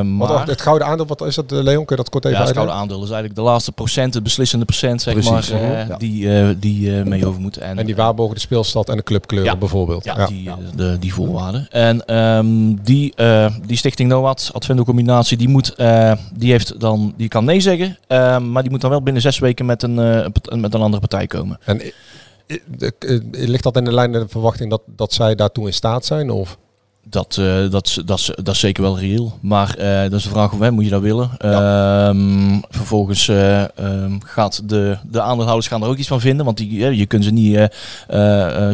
maar het gouden aandeel, wat is dat, eh, Leon? Kun je dat kort even ja, het gouden aandeel is eigenlijk de laatste procent, het beslissende procent, zeg Precies, maar, eh, ja. die, eh, die eh, mee over moet. En, En die waarborgen de speelstad en de clubkleuren Ja. bijvoorbeeld. Ja, Die, eh, de, die voorwaarden. En ehm, die, eh, die stichting NOAD, Advendo Combinatie, die, moet, eh, die, heeft dan, die kan nee zeggen. ehm, maar die moet dan wel binnen zes weken met een, eh, met een andere partij komen. En eh, ligt dat in de lijn met de verwachting dat, dat zij daartoe in staat zijn? Of? Dat, eh, dat, dat, dat is zeker wel reëel. Maar eh, dat is de vraag hoe moet je dat willen. Ehm, vervolgens eh, ehm, gaat de, de aandeelhouders gaan er ook iets van vinden. Want die, je kunt ze niet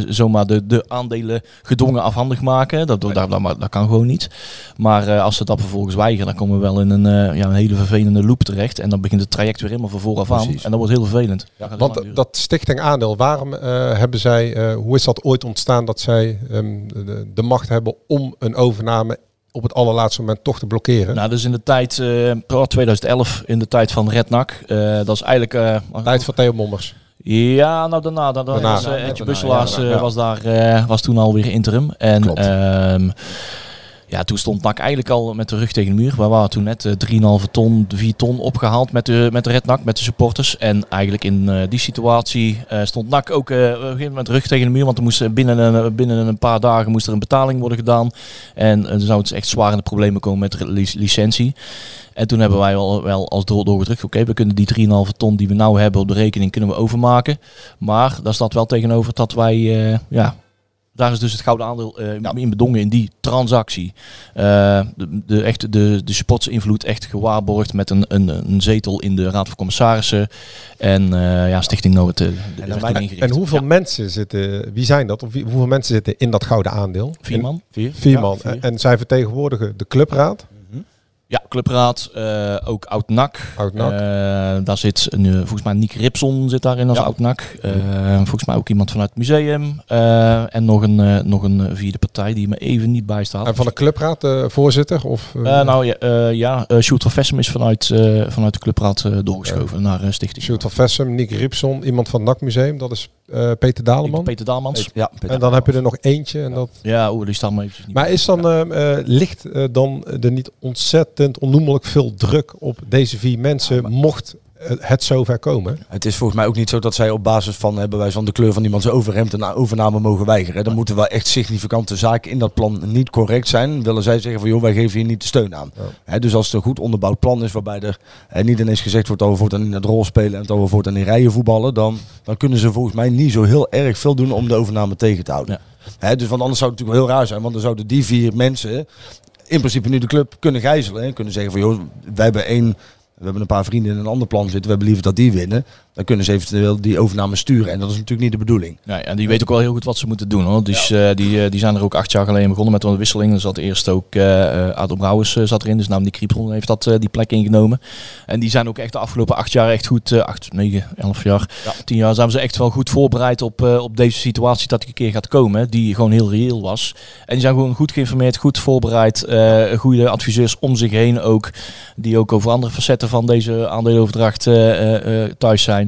zomaar de, de aandelen gedwongen afhandig maken. Dat, dat, dat, dat, dat kan gewoon niet. Maar als ze dat vervolgens weigeren, dan komen we wel in een, ja, een hele vervelende loop terecht. En dan begint het traject weer helemaal van vooraf aan. Precies. En dat wordt heel vervelend. Want duren. dat stichting aandeel, waarom hebben zij, hoe is dat ooit ontstaan dat zij ehm, de, de macht hebben om een overname op het allerlaatste moment toch te blokkeren? Nou, dus in de tijd, eh 2011, in de tijd van Rednak. eh dat is eigenlijk... eh, Tijd van Theo Mommers. Ja, nou daarna. daarna, Daarna. was, eh, daarna, Busselaars ja, ja. was daar eh, was toen alweer interim. En Klopt. Ja, toen stond NAC eigenlijk al met de rug tegen de muur. We waren toen net eh, 3,5 ton, 4 ton opgehaald met de, met de Red NAC, met de supporters. En eigenlijk in eh, die situatie eh, stond NAC ook eh, gegeven moment rug tegen de muur. Want er moest eh, binnen een, binnen een paar dagen moest er een betaling worden gedaan. En eh, er zouden echt zware problemen komen met de lic- licentie. En toen hebben wij wel, wel als door doorgedrukt, oké, we kunnen die 3,5 ton die we nou hebben op de rekening kunnen we overmaken. Maar daar staat wel tegenover dat wij eh, ja, daar is dus het gouden aandeel eh, in bedongen in die transactie. Eh, de, de, echt, de, de supportsinvloed echt gewaarborgd met een, een, een zetel in de Raad van Commissarissen. En eh, ja, Stichting Noord. uh, en, en hoeveel mensen zitten, wie zijn dat? Of wie, hoeveel mensen zitten in dat gouden aandeel? Vier man. Vier, vier man. Vier. En zij vertegenwoordigen de clubraad. Ja, clubraad, uh, ook oud-NAC. Oud uh, daar zit nu, volgens mij Nick Ripson zit daarin als ja. oud-NAC. Uh, volgens mij ook iemand vanuit het museum. en nog een, nog een vierde partij die me even niet bijstaat. En van de clubraad voorzitter? Of, nou ja, ja Sjoerd van Vessem is vanuit, vanuit de clubraad doorgeschoven naar Stichting. Sjoerd van Vessem, Nick Ripson, iemand van het NAC museum. Dat is Peter Daleman. Peter Daalmans. Ja, Peter en dan heb je er nog eentje. En dat... Ja, oeh, die staan maar even niet Maar is dan, ligt dan er niet ontzettend onnoemelijk veel druk op deze vier mensen, ja, mocht het zover komen. Het is volgens mij ook niet zo dat zij op basis van hebben wij van de kleur van iemands overhemd een overname mogen weigeren. Dan moeten wel echt significante zaken in dat plan niet correct zijn. Willen zij zeggen van joh, wij geven hier niet de steun aan. Ja. He, dus als het een goed onderbouwd plan is waarbij er he, niet ineens gezegd wordt dat we voortaan in het rol spelen en dat we voortaan in rijen voetballen, dan, dan kunnen ze volgens mij niet zo heel erg veel doen om de overname tegen te houden. Ja. He, dus want anders zou het natuurlijk wel heel raar zijn, want dan zouden die vier mensen in principe nu de club kunnen gijzelen. En kunnen zeggen van joh, wij hebben één, we hebben een paar vrienden in een ander plan zitten. We hebben liever dat die winnen. Dan kunnen ze eventueel die overname sturen. En dat is natuurlijk niet de bedoeling. Ja, en die weten ook wel heel goed wat ze moeten doen. Hoor. Dus ja. uh, die, uh, die zijn er ook acht jaar geleden begonnen met een wisseling. Er zat eerst ook uh, Adam Brouwers zat erin. Dus naam die Kriepron heeft dat die plek ingenomen. En die zijn ook echt de afgelopen acht jaar echt goed, acht, negen, elf jaar, ja. tien jaar zijn ze echt wel goed voorbereid op, op deze situatie dat die een keer gaat komen. Die gewoon heel reëel was. En die zijn gewoon goed geïnformeerd, goed voorbereid. goede adviseurs om zich heen ook. Die ook over andere facetten van deze aandeelenoverdracht thuis zijn.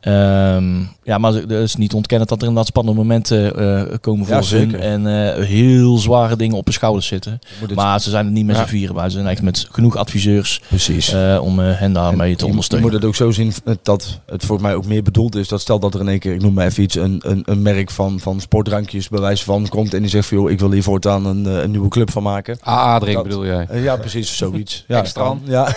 Um, ja, maar het is niet ontkennen dat er inderdaad spannende momenten uh, komen voor ja, hun. En uh, heel zware dingen op hun schouders zitten. Maar ze zijn er niet met ja. z'n vieren bij. Ze zijn echt met genoeg adviseurs Precies. Uh, om hen daarmee te ondersteunen. Je moet het ook zo zien dat het voor mij ook meer bedoeld is. Dat stel dat er in één keer, ik noem maar even iets, een, een, een merk van, van sportdrankjes bij wijze van komt. En die zegt van joh, ik wil hier voortaan een, een nieuwe club van maken. AA-drink bedoel jij? ja, precies, zoiets. ja, Extra. Ja.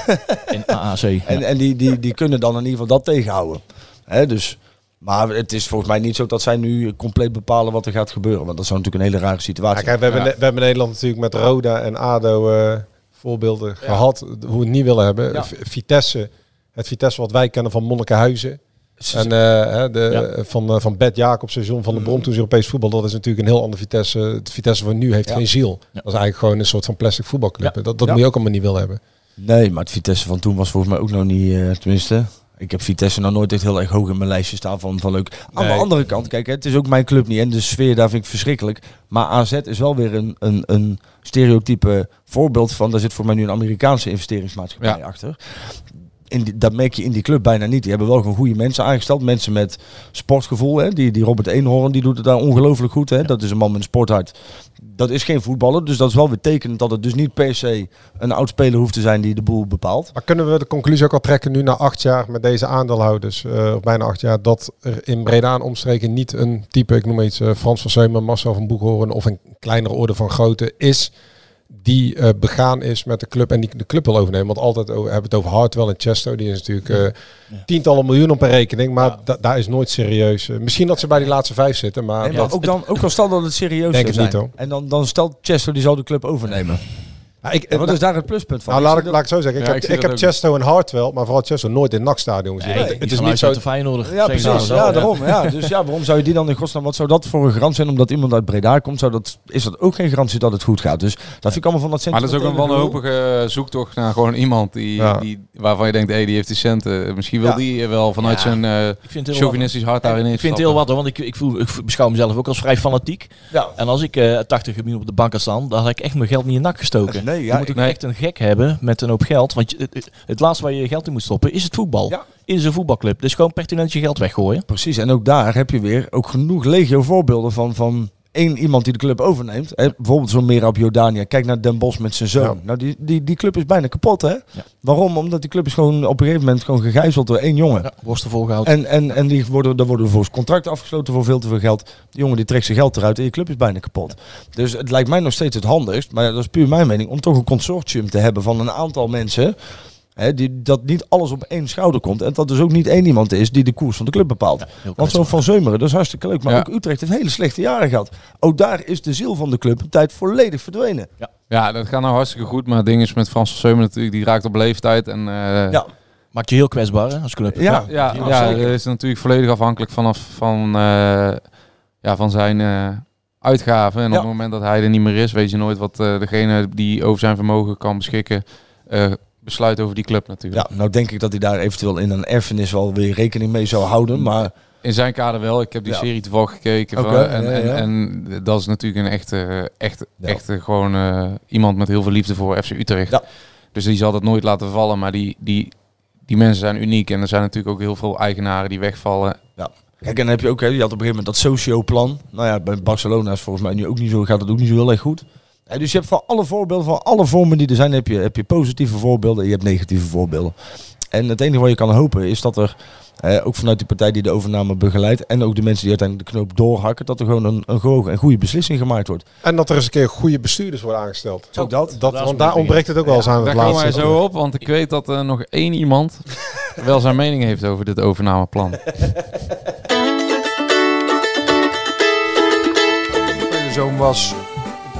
In AAC. En, en die, die, die kunnen dan in ieder geval dat tegenhouden. Hè, dus, maar het is volgens mij niet zo dat zij nu compleet bepalen wat er gaat gebeuren. Want dat zou natuurlijk een hele rare situatie ja, kijk, we, hebben, we hebben Nederland natuurlijk met Roda en ADO uh, voorbeelden ja. gehad. Hoe we het niet willen hebben. Ja. Vitesse, het Vitesse wat wij kennen van Monnikenhuizen. En uh, de, ja. van, uh, van Bert Jacobs, John van der Brom, toen ze Europees voetbal, dat is natuurlijk een heel ander Vitesse. Het Vitesse van nu heeft ja. geen ziel. Ja. Dat is eigenlijk gewoon een soort van plastic voetbalclub. Dat, dat moet je ook allemaal niet willen hebben. Nee, maar het Vitesse van toen was volgens mij ook nog niet, uh, tenminste, ik heb Vitesse nou nooit echt heel erg hoog in mijn lijstje staan van, van leuk. Aan nee. de andere kant, kijk, het is ook mijn club niet en de sfeer daar vind ik verschrikkelijk. Maar AZ is wel weer een, een, een stereotype voorbeeld van, daar zit voor mij nu een Amerikaanse investeringsmaatschappij ja. achter. In die, dat merk je in die club bijna niet. Die hebben wel gewoon goede mensen aangesteld. Mensen met sportgevoel. Hè. Die, die Robert Eenhoorn die doet het daar ongelooflijk goed. Hè. Dat is een man met een sporthart. Dat is geen voetballer. Dus dat is wel weer dat het dus niet per se een oud speler hoeft te zijn die de boel bepaalt. Maar kunnen we de conclusie ook al trekken nu na acht jaar met deze aandeelhouders, uh, of bijna acht jaar, dat er in Breda en omstreken niet een type, ik noem iets uh, Frans van Seumen, Marcel van Boekhoorn of een kleinere orde van grootte is die uh, begaan is met de club en die de club wil overnemen. Want altijd over, hebben we het over Hartwell en Chesto. Die is natuurlijk uh, ja. tientallen miljoen op een rekening. Maar ja. daar is nooit serieus. Uh, misschien dat ze bij die laatste vijf zitten. Maar, nee, maar dat, ook, dan, ook al stel dat het serieus denk zou het. Niet, en dan, dan stelt Chesto die zou de club overnemen. Ja, ik, ja, wat is daar het pluspunt van? Nou, laat, ik, laat ik zo zeggen. Ik ja, heb, ik, ik heb Chesto en Hartwell, maar vooral Chesto nooit in NAC-stadion gezien. Nee, het, het is niet zo te Feyenoord. Ja, precies. Ja, ja, daarom. Ja. Dus ja, waarom zou je die dan in godsnaam... Wat zou dat voor een garantie zijn omdat iemand uit Breda komt? Zou dat, is dat ook geen garantie dat het goed gaat? Dus dat vind ik allemaal van dat Maar dat is ook een wanhopige zoektocht naar gewoon iemand die, ja. die, waarvan je denkt, hé, hey, die heeft die centen. Misschien wil ja. die wel vanuit zijn uh, chauvinistisch hart daarin Ik vind het heel wat, want ik, ik, voel, ik beschouw mezelf ook als vrij fanatiek. Ja. En als ik uh, 80 minuten op de bank had staan, dan had ik echt mijn geld niet in nak gestoken. Nee, ja, dan moet ik echt een gek hebben met een hoop geld. Want je, het, het, laatste waar je je geld in moet stoppen is het voetbal. Ja. In zijn voetbalclub. Dus gewoon pertinent je geld weggooien. Precies. En ook daar heb je weer ook genoeg legio voorbeelden van, van één iemand die de club overneemt. Hè, bijvoorbeeld zo'n Merab Jordania. Kijk naar Den Bos met zijn zoon. Ja. Nou, die, die, die club is bijna kapot, hè? Ja. Waarom? Omdat die club is gewoon op een gegeven moment gewoon gegijzeld door één jongen. Ja, worsten volgehouden. En, en, en die worden, daar worden volgens contracten afgesloten voor veel te veel geld. Die jongen die trekt zijn geld eruit en je club is bijna kapot. Dus het lijkt mij nog steeds het handigst, maar dat is puur mijn mening, om toch een consortium te hebben van een aantal mensen... Hè, die, dat niet alles op één schouder komt. En dat dus ook niet één iemand is die de koers van de club bepaalt. Want zo'n Van Zeumeren, dat is hartstikke leuk. Maar Ja. ook Utrecht heeft hele slechte jaren gehad. Ook daar is de ziel van de club een tijd volledig verdwenen. Ja. Ja, dat gaat nou hartstikke goed. Maar het ding is met Frans van Seumen natuurlijk, die raakt op leeftijd. En, eh, Ja. Maakt je heel kwetsbaar hè, als club. Ja, ja, ja, ja, dat is natuurlijk volledig afhankelijk vanaf van, eh, ja, van zijn eh, uitgaven. En Ja. op het moment dat hij er niet meer is, weet je nooit wat eh, degene die over zijn vermogen kan beschikken, eh, besluit over die club natuurlijk. Ja, nou denk ik dat hij daar eventueel in een erfenis wel weer rekening mee zou houden. Maar In zijn kader wel. Ik heb die Ja. serie toevallig gekeken. En, ja, en, ja. en dat is natuurlijk een echte, echte, echte gewoon eh, iemand met heel veel liefde voor FC Utrecht. Ja. Dus die zal dat nooit laten vallen. Maar die, die, die mensen zijn uniek. En er zijn natuurlijk ook heel veel eigenaren die wegvallen. Ja. Kijk, en dan heb je ook, hè, je had op een gegeven moment dat socio-plan. Nou ja, bij Barcelona is volgens mij nu ook niet zo, gaat het ook niet zo heel erg goed. Dus je hebt van alle voorbeelden, van alle vormen die er zijn, heb je, heb je positieve voorbeelden en je hebt negatieve voorbeelden. En het enige wat je kan hopen is dat er, eh, ook vanuit die partij die de overname begeleidt en ook de mensen die uiteindelijk de knoop doorhakken, dat er gewoon een, een gewogen en goede beslissing gemaakt wordt. En dat er eens een keer goede bestuurders worden aangesteld. Ook dat. dat want daar ontbreekt het ook wel eens aan Daar het komen wij zo op. Want ik weet dat er nog één iemand wel zijn mening heeft over dit overnameplan. Zoom was, het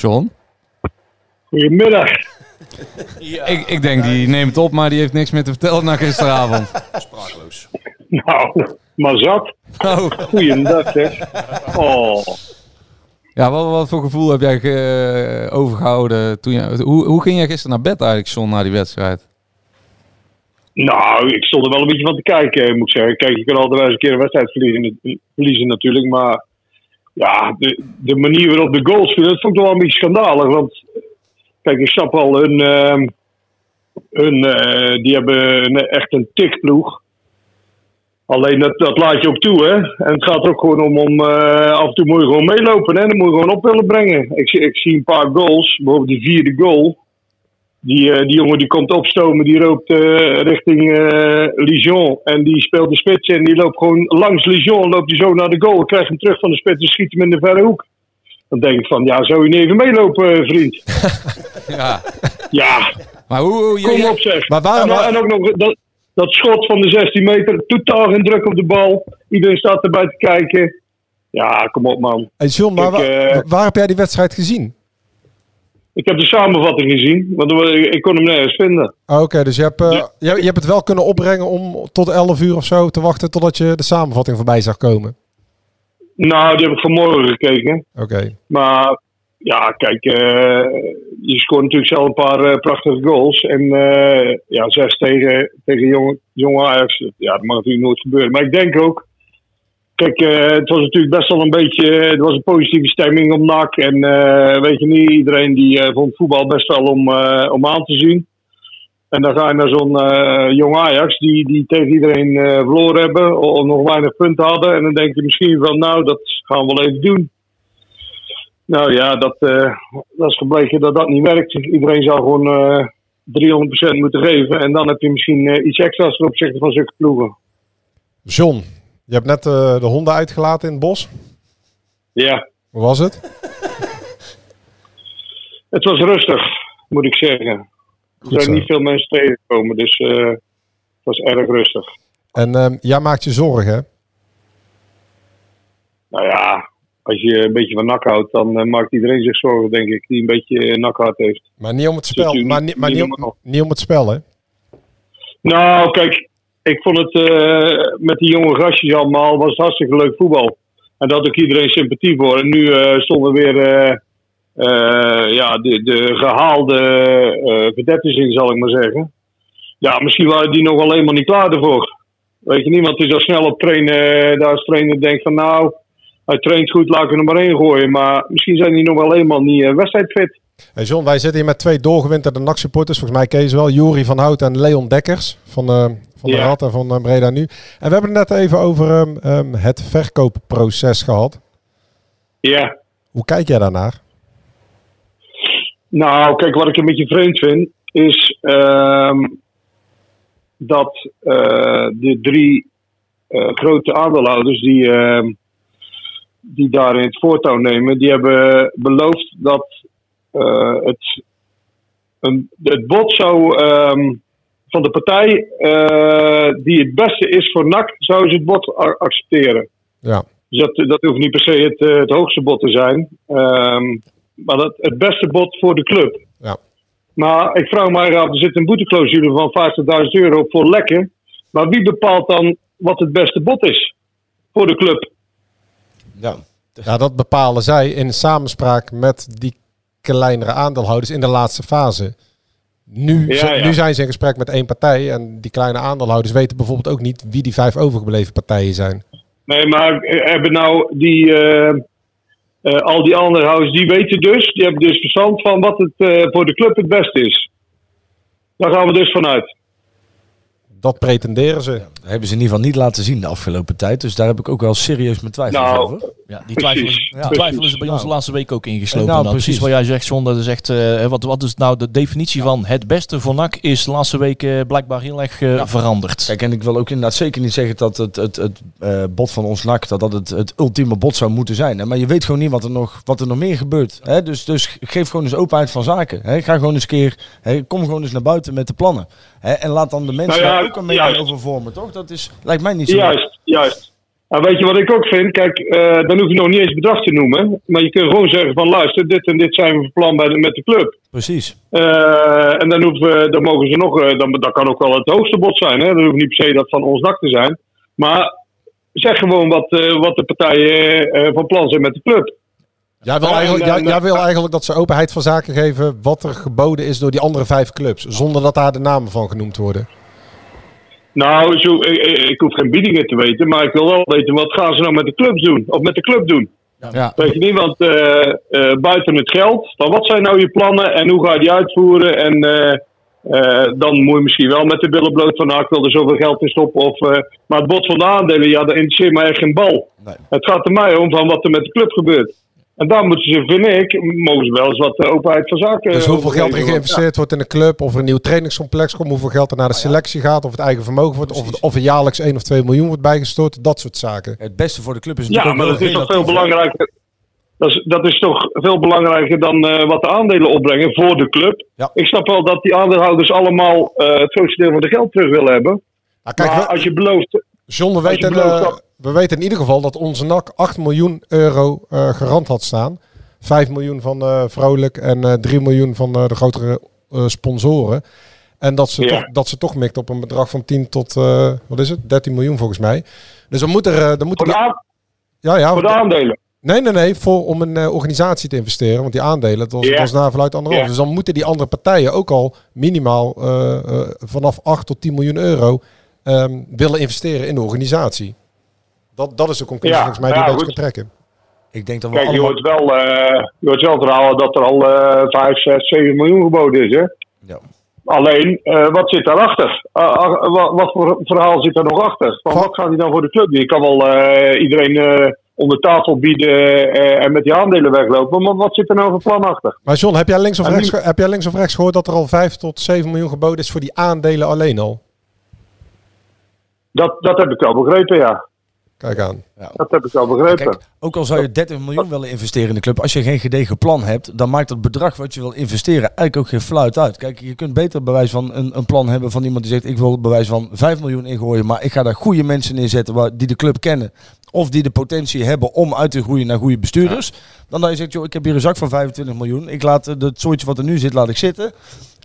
John? Goedemiddag. Ik, ik denk, die neemt het op, maar die heeft niks meer te vertellen na gisteravond. Sprakeloos. Nou, maar zat. Oh. Goeiedag zeg. Oh. Ja, wat, wat voor gevoel heb jij ge- eh, overgehouden toen je, hoe, hoe ging jij gisteren naar bed eigenlijk, John, na die wedstrijd? Nou, ik stond er wel een beetje van te kijken, moet ik zeggen. Kijk, je kan altijd wel eens een keer een wedstrijd verliezen, verliezen natuurlijk. Maar ja, de, de manier waarop de goals vielen, dat vond ik wel een beetje schandalig. Want kijk, ik snap wel, hun, ehm, hun, eh, die hebben echt een tikploeg. Alleen dat, dat laat je ook toe, hè. En het gaat er ook gewoon om, om eh, af en toe moet je gewoon meelopen, hè. Dan moet je gewoon op willen brengen. Ik, zie- ik zie een paar goals, bijvoorbeeld die vierde goal. Die, eh, die jongen die komt opstomen, die loopt eh, richting eh Lijon. En die speelt de spits en die loopt gewoon langs Lijon. Loopt hij zo naar de goal, krijgt hem terug van de spits en schiet hem in de verre hoek. Dan denk ik van, ja, zou je niet even meelopen, vriend? Ja. Ja. Maar hoe... hoe Kom op zeg. Maar waar- en, ook nog dat, dat schot van de 16 meter. Totaal geen druk op de bal. Iedereen staat erbij te kijken. Ja, kom op man. Hey John, maar Ik, waar, waar heb jij die wedstrijd gezien? Ik heb de samenvatting gezien, want ik kon hem nergens vinden. Ah, Oké, dus je hebt, eh, je, je hebt het wel kunnen opbrengen om tot 11 uur of zo te wachten totdat je de samenvatting voorbij zag komen. Nou, die heb ik vanmorgen gekeken. Oké. Maar ja, kijk, eh, je scoort natuurlijk zelf een paar eh, prachtige goals. En ja, zes tegen, tegen jonge, jonge Ajax. Ja, dat mag natuurlijk nooit gebeuren. Maar ik denk ook. Kijk, eh, het was natuurlijk best wel een beetje. Het was een positieve stemming om NAC. En eh, weet je niet, iedereen die eh, vond voetbal best wel om, om aan te zien. En dan ga je naar zo'n jong Ajax die, die tegen iedereen verloren hebben. Of nog weinig punten hadden. En dan denk je misschien van, nou, dat gaan we wel even doen. Nou ja, dat, dat is gebleken dat dat niet werkt. Iedereen zou gewoon eh 300% moeten geven. En dan heb je misschien iets extra's ten opzichte van zulke ploegen. John, je hebt net eh, de honden uitgelaten in het bos. Ja, Hoe was het? het was rustig, moet ik zeggen. Er zijn niet veel mensen tegengekomen, dus eh, het was erg rustig. En ehm, jij maakt je zorgen, hè? Nou ja, als je een beetje van nak houdt, dan eh, maakt iedereen zich zorgen, denk ik, die een beetje nakhart heeft. Maar niet om het Dat spel. Maar, niet- maar om, niet om het spel, hè? Nou, kijk, ik vond het eh, met die jonge gastjes allemaal was het hartstikke leuk voetbal. En had ook iedereen sympathie voor. En nu eh, stonden weer eh, ja, de, de gehaalde eh vedettes in, zal ik maar zeggen. Ja, misschien waren die nog wel helemaal niet klaar ervoor. Weet je het is al snel op trainen. Daar als trainer denkt van nou, hij traint goed, laat ik er maar één gooien. Maar misschien zijn die nog wel helemaal niet wedstrijdfit. Hey John, wij zitten hier met twee doorgewinterde NAC-supporters. Volgens mij ze wel. Juri van Hout en Leon Dekkers van, eh, van de Ja. Rad en van eh, Breda Nu. En we hebben het net even over ehm, ehm, het verkoopproces gehad. Ja. Hoe kijk jij daarnaar? Nou, kijk, wat ik een beetje vreemd vind, is ehm, dat eh, de drie grote aandeelhouders die, die daarin het voortouw nemen, die hebben beloofd dat het, een, het bod zou ehm, van de partij eh, die het beste is voor NAC, zou ze het bod accepteren. Ja. Dus dat, dat hoeft niet per se het, eh, het hoogste bod te zijn. Ehm, maar dat, het beste bod voor de club. Ja. Maar ik vraag me af, er zit een boeteclausule van 50.000 euro voor lekken. Maar wie bepaalt dan wat het beste bod is voor de club? Ja. Ja, dat bepalen zij in samenspraak met die kleinere aandeelhouders in de laatste fase. Nu, Ja, ze- ja. nu zijn ze in gesprek met één partij en die kleine aandeelhouders weten bijvoorbeeld ook niet wie die vijf overgebleven partijen zijn. Nee, maar eh, hebben nou die, eh, eh, al die andere houders, die weten dus, die hebben dus verstand van wat het eh, voor de club het beste is. Daar gaan we dus vanuit. Dat pretenderen ze. Dat hebben ze in ieder geval niet laten zien de afgelopen tijd. Dus daar heb ik ook wel serieus mijn twijfels Nou, over. Ja, die twijfel, is, Ja. twijfel is bij ons de laatste week ook ingeslopen. Nou, Nou, precies. wat jij zegt, John. Dat is echt, eh, wat, wat is nou de definitie van het beste voor NAC is de laatste week eh, blijkbaar heel erg eh, veranderd. Kijk, en ik wil ook inderdaad zeker niet zeggen dat het, het, het eh, bod van ons NAC, dat dat het, het ultieme bod zou moeten zijn. Hè? Maar je weet gewoon niet wat er nog, wat er nog meer gebeurt. Hè? Dus, dus geef gewoon eens openheid van zaken. Hè? Ga gewoon eens een keer, hè? kom gewoon eens naar buiten met de plannen. Hè? En laat dan de mensen Nou ja, daar ook een mening over vormen, toch? Dat is, lijkt mij niet zo. Juist, juist. En weet je wat ik ook vind? Kijk, eh, dan hoef je nog niet eens bedrag te noemen. Maar je kunt gewoon zeggen van luister, dit en dit zijn we van plan bij de, met de club. Precies. Eh, en dan, hoeven, dan mogen ze nog, eh, dan, dat kan ook wel het hoogste bod zijn. Hè? Dat hoeft niet per se dat van ons dak te zijn. Maar zeg gewoon wat, eh, wat de partijen eh, van plan zijn met de club. Jij wil, eigenlijk, en, jij, jij wil eigenlijk dat ze openheid van zaken geven wat er geboden is door die andere vijf clubs. Zonder dat daar de namen van genoemd worden. Nou, zo, ik, ik- hoef geen biedingen te weten, maar ik wil wel weten wat gaan ze nou met de clubs doen? Of met de club doen? Ja. Weet je niet, want eh, eh, buiten het geld, van wat zijn nou je plannen en hoe ga je die uitvoeren? En eh, eh, dan moet je misschien wel met de billen bloot van, nou, ik wil er zoveel geld in stoppen. Of, eh, maar het bod van de aandelen, ja, dat interesseert mij echt geen bal. Het gaat er mij om van wat er met de club gebeurt. En daar moeten ze, vind ik, mogen ze wel eens wat eh, openheid van zaken Dus hoeveel geld er geïnvesteerd wordt in de club, of er een nieuw trainingscomplex komt, hoeveel geld er naar de selectie gaat, of het eigen vermogen wordt, of, of er jaarlijks 1 of 2 miljoen wordt bijgestort, dat soort zaken. Het beste voor de club is Ja, natuurlijk maar ook dat is toch veel belangrijker. Dat is, dat is toch veel belangrijker dan eh, wat de aandelen opbrengen voor de club. Ik snap wel dat die aandeelhouders allemaal eh, het grootste deel van de geld terug willen hebben. kijk, maar we- als je belooft. John, je weten, belooft eh, we weten in ieder geval dat onze NAC 8 miljoen euro eh garant had staan. 5 miljoen van eh, Vrolijk en eh 3 miljoen van de grotere sponsoren. En dat ze, Ja. toch, dat ze toch mikt op een bedrag van 10 tot, wat is het, 13 miljoen volgens mij. Dus dan moet er... dan moet Voor de, ja, ja, voor de aandelen. Nee, nee, nee, voor, om een organisatie te investeren. Want die aandelen, dat was, Ja. was na vanuit anderhalf. Ja. Dus dan moeten die andere partijen ook al minimaal vanaf 8 tot 10 miljoen euro ehm, willen investeren in de organisatie. Dat, dat is de conclusie Ja, volgens mij die ja, je een beetje goed. kan trekken. Ik denk dat we Kijk, je allemaal... hoort wel, eh je hoort wel verhalen dat er al eh 5, 6, 7 miljoen geboden is. Hè? Ja. Alleen, eh, wat zit daarachter? Uh, uh, wat, wat voor verhaal zit er nog achter? Van, wat gaat hij dan voor de club doen? Je kan wel eh, iedereen eh, onder tafel bieden eh, en met die aandelen weglopen. Maar wat zit er nou voor plan achter? Maar John, heb jij, links of En rechts, nu- heb jij links of rechts gehoord dat er al 5 tot 7 miljoen geboden is voor die aandelen alleen al? Dat, dat heb ik wel begrepen, ja. Kijk aan. Dat heb ik wel begrepen. Kijk, ook al zou je 30 miljoen willen investeren in de club, als je geen gedegen plan hebt, dan maakt het bedrag wat je wil investeren eigenlijk ook geen fluit uit. Kijk, je kunt beter bewijs van een, een plan hebben van iemand die zegt: Ik wil bewijs van 5 miljoen ingooien, maar ik ga daar goede mensen neerzetten waar, die de club kennen. Of die de potentie hebben om uit te groeien naar goede bestuurders. Dan dat je zegt: joh, Ik heb hier een zak van 25 miljoen. Ik laat het soortje wat er nu zit, laat ik zitten.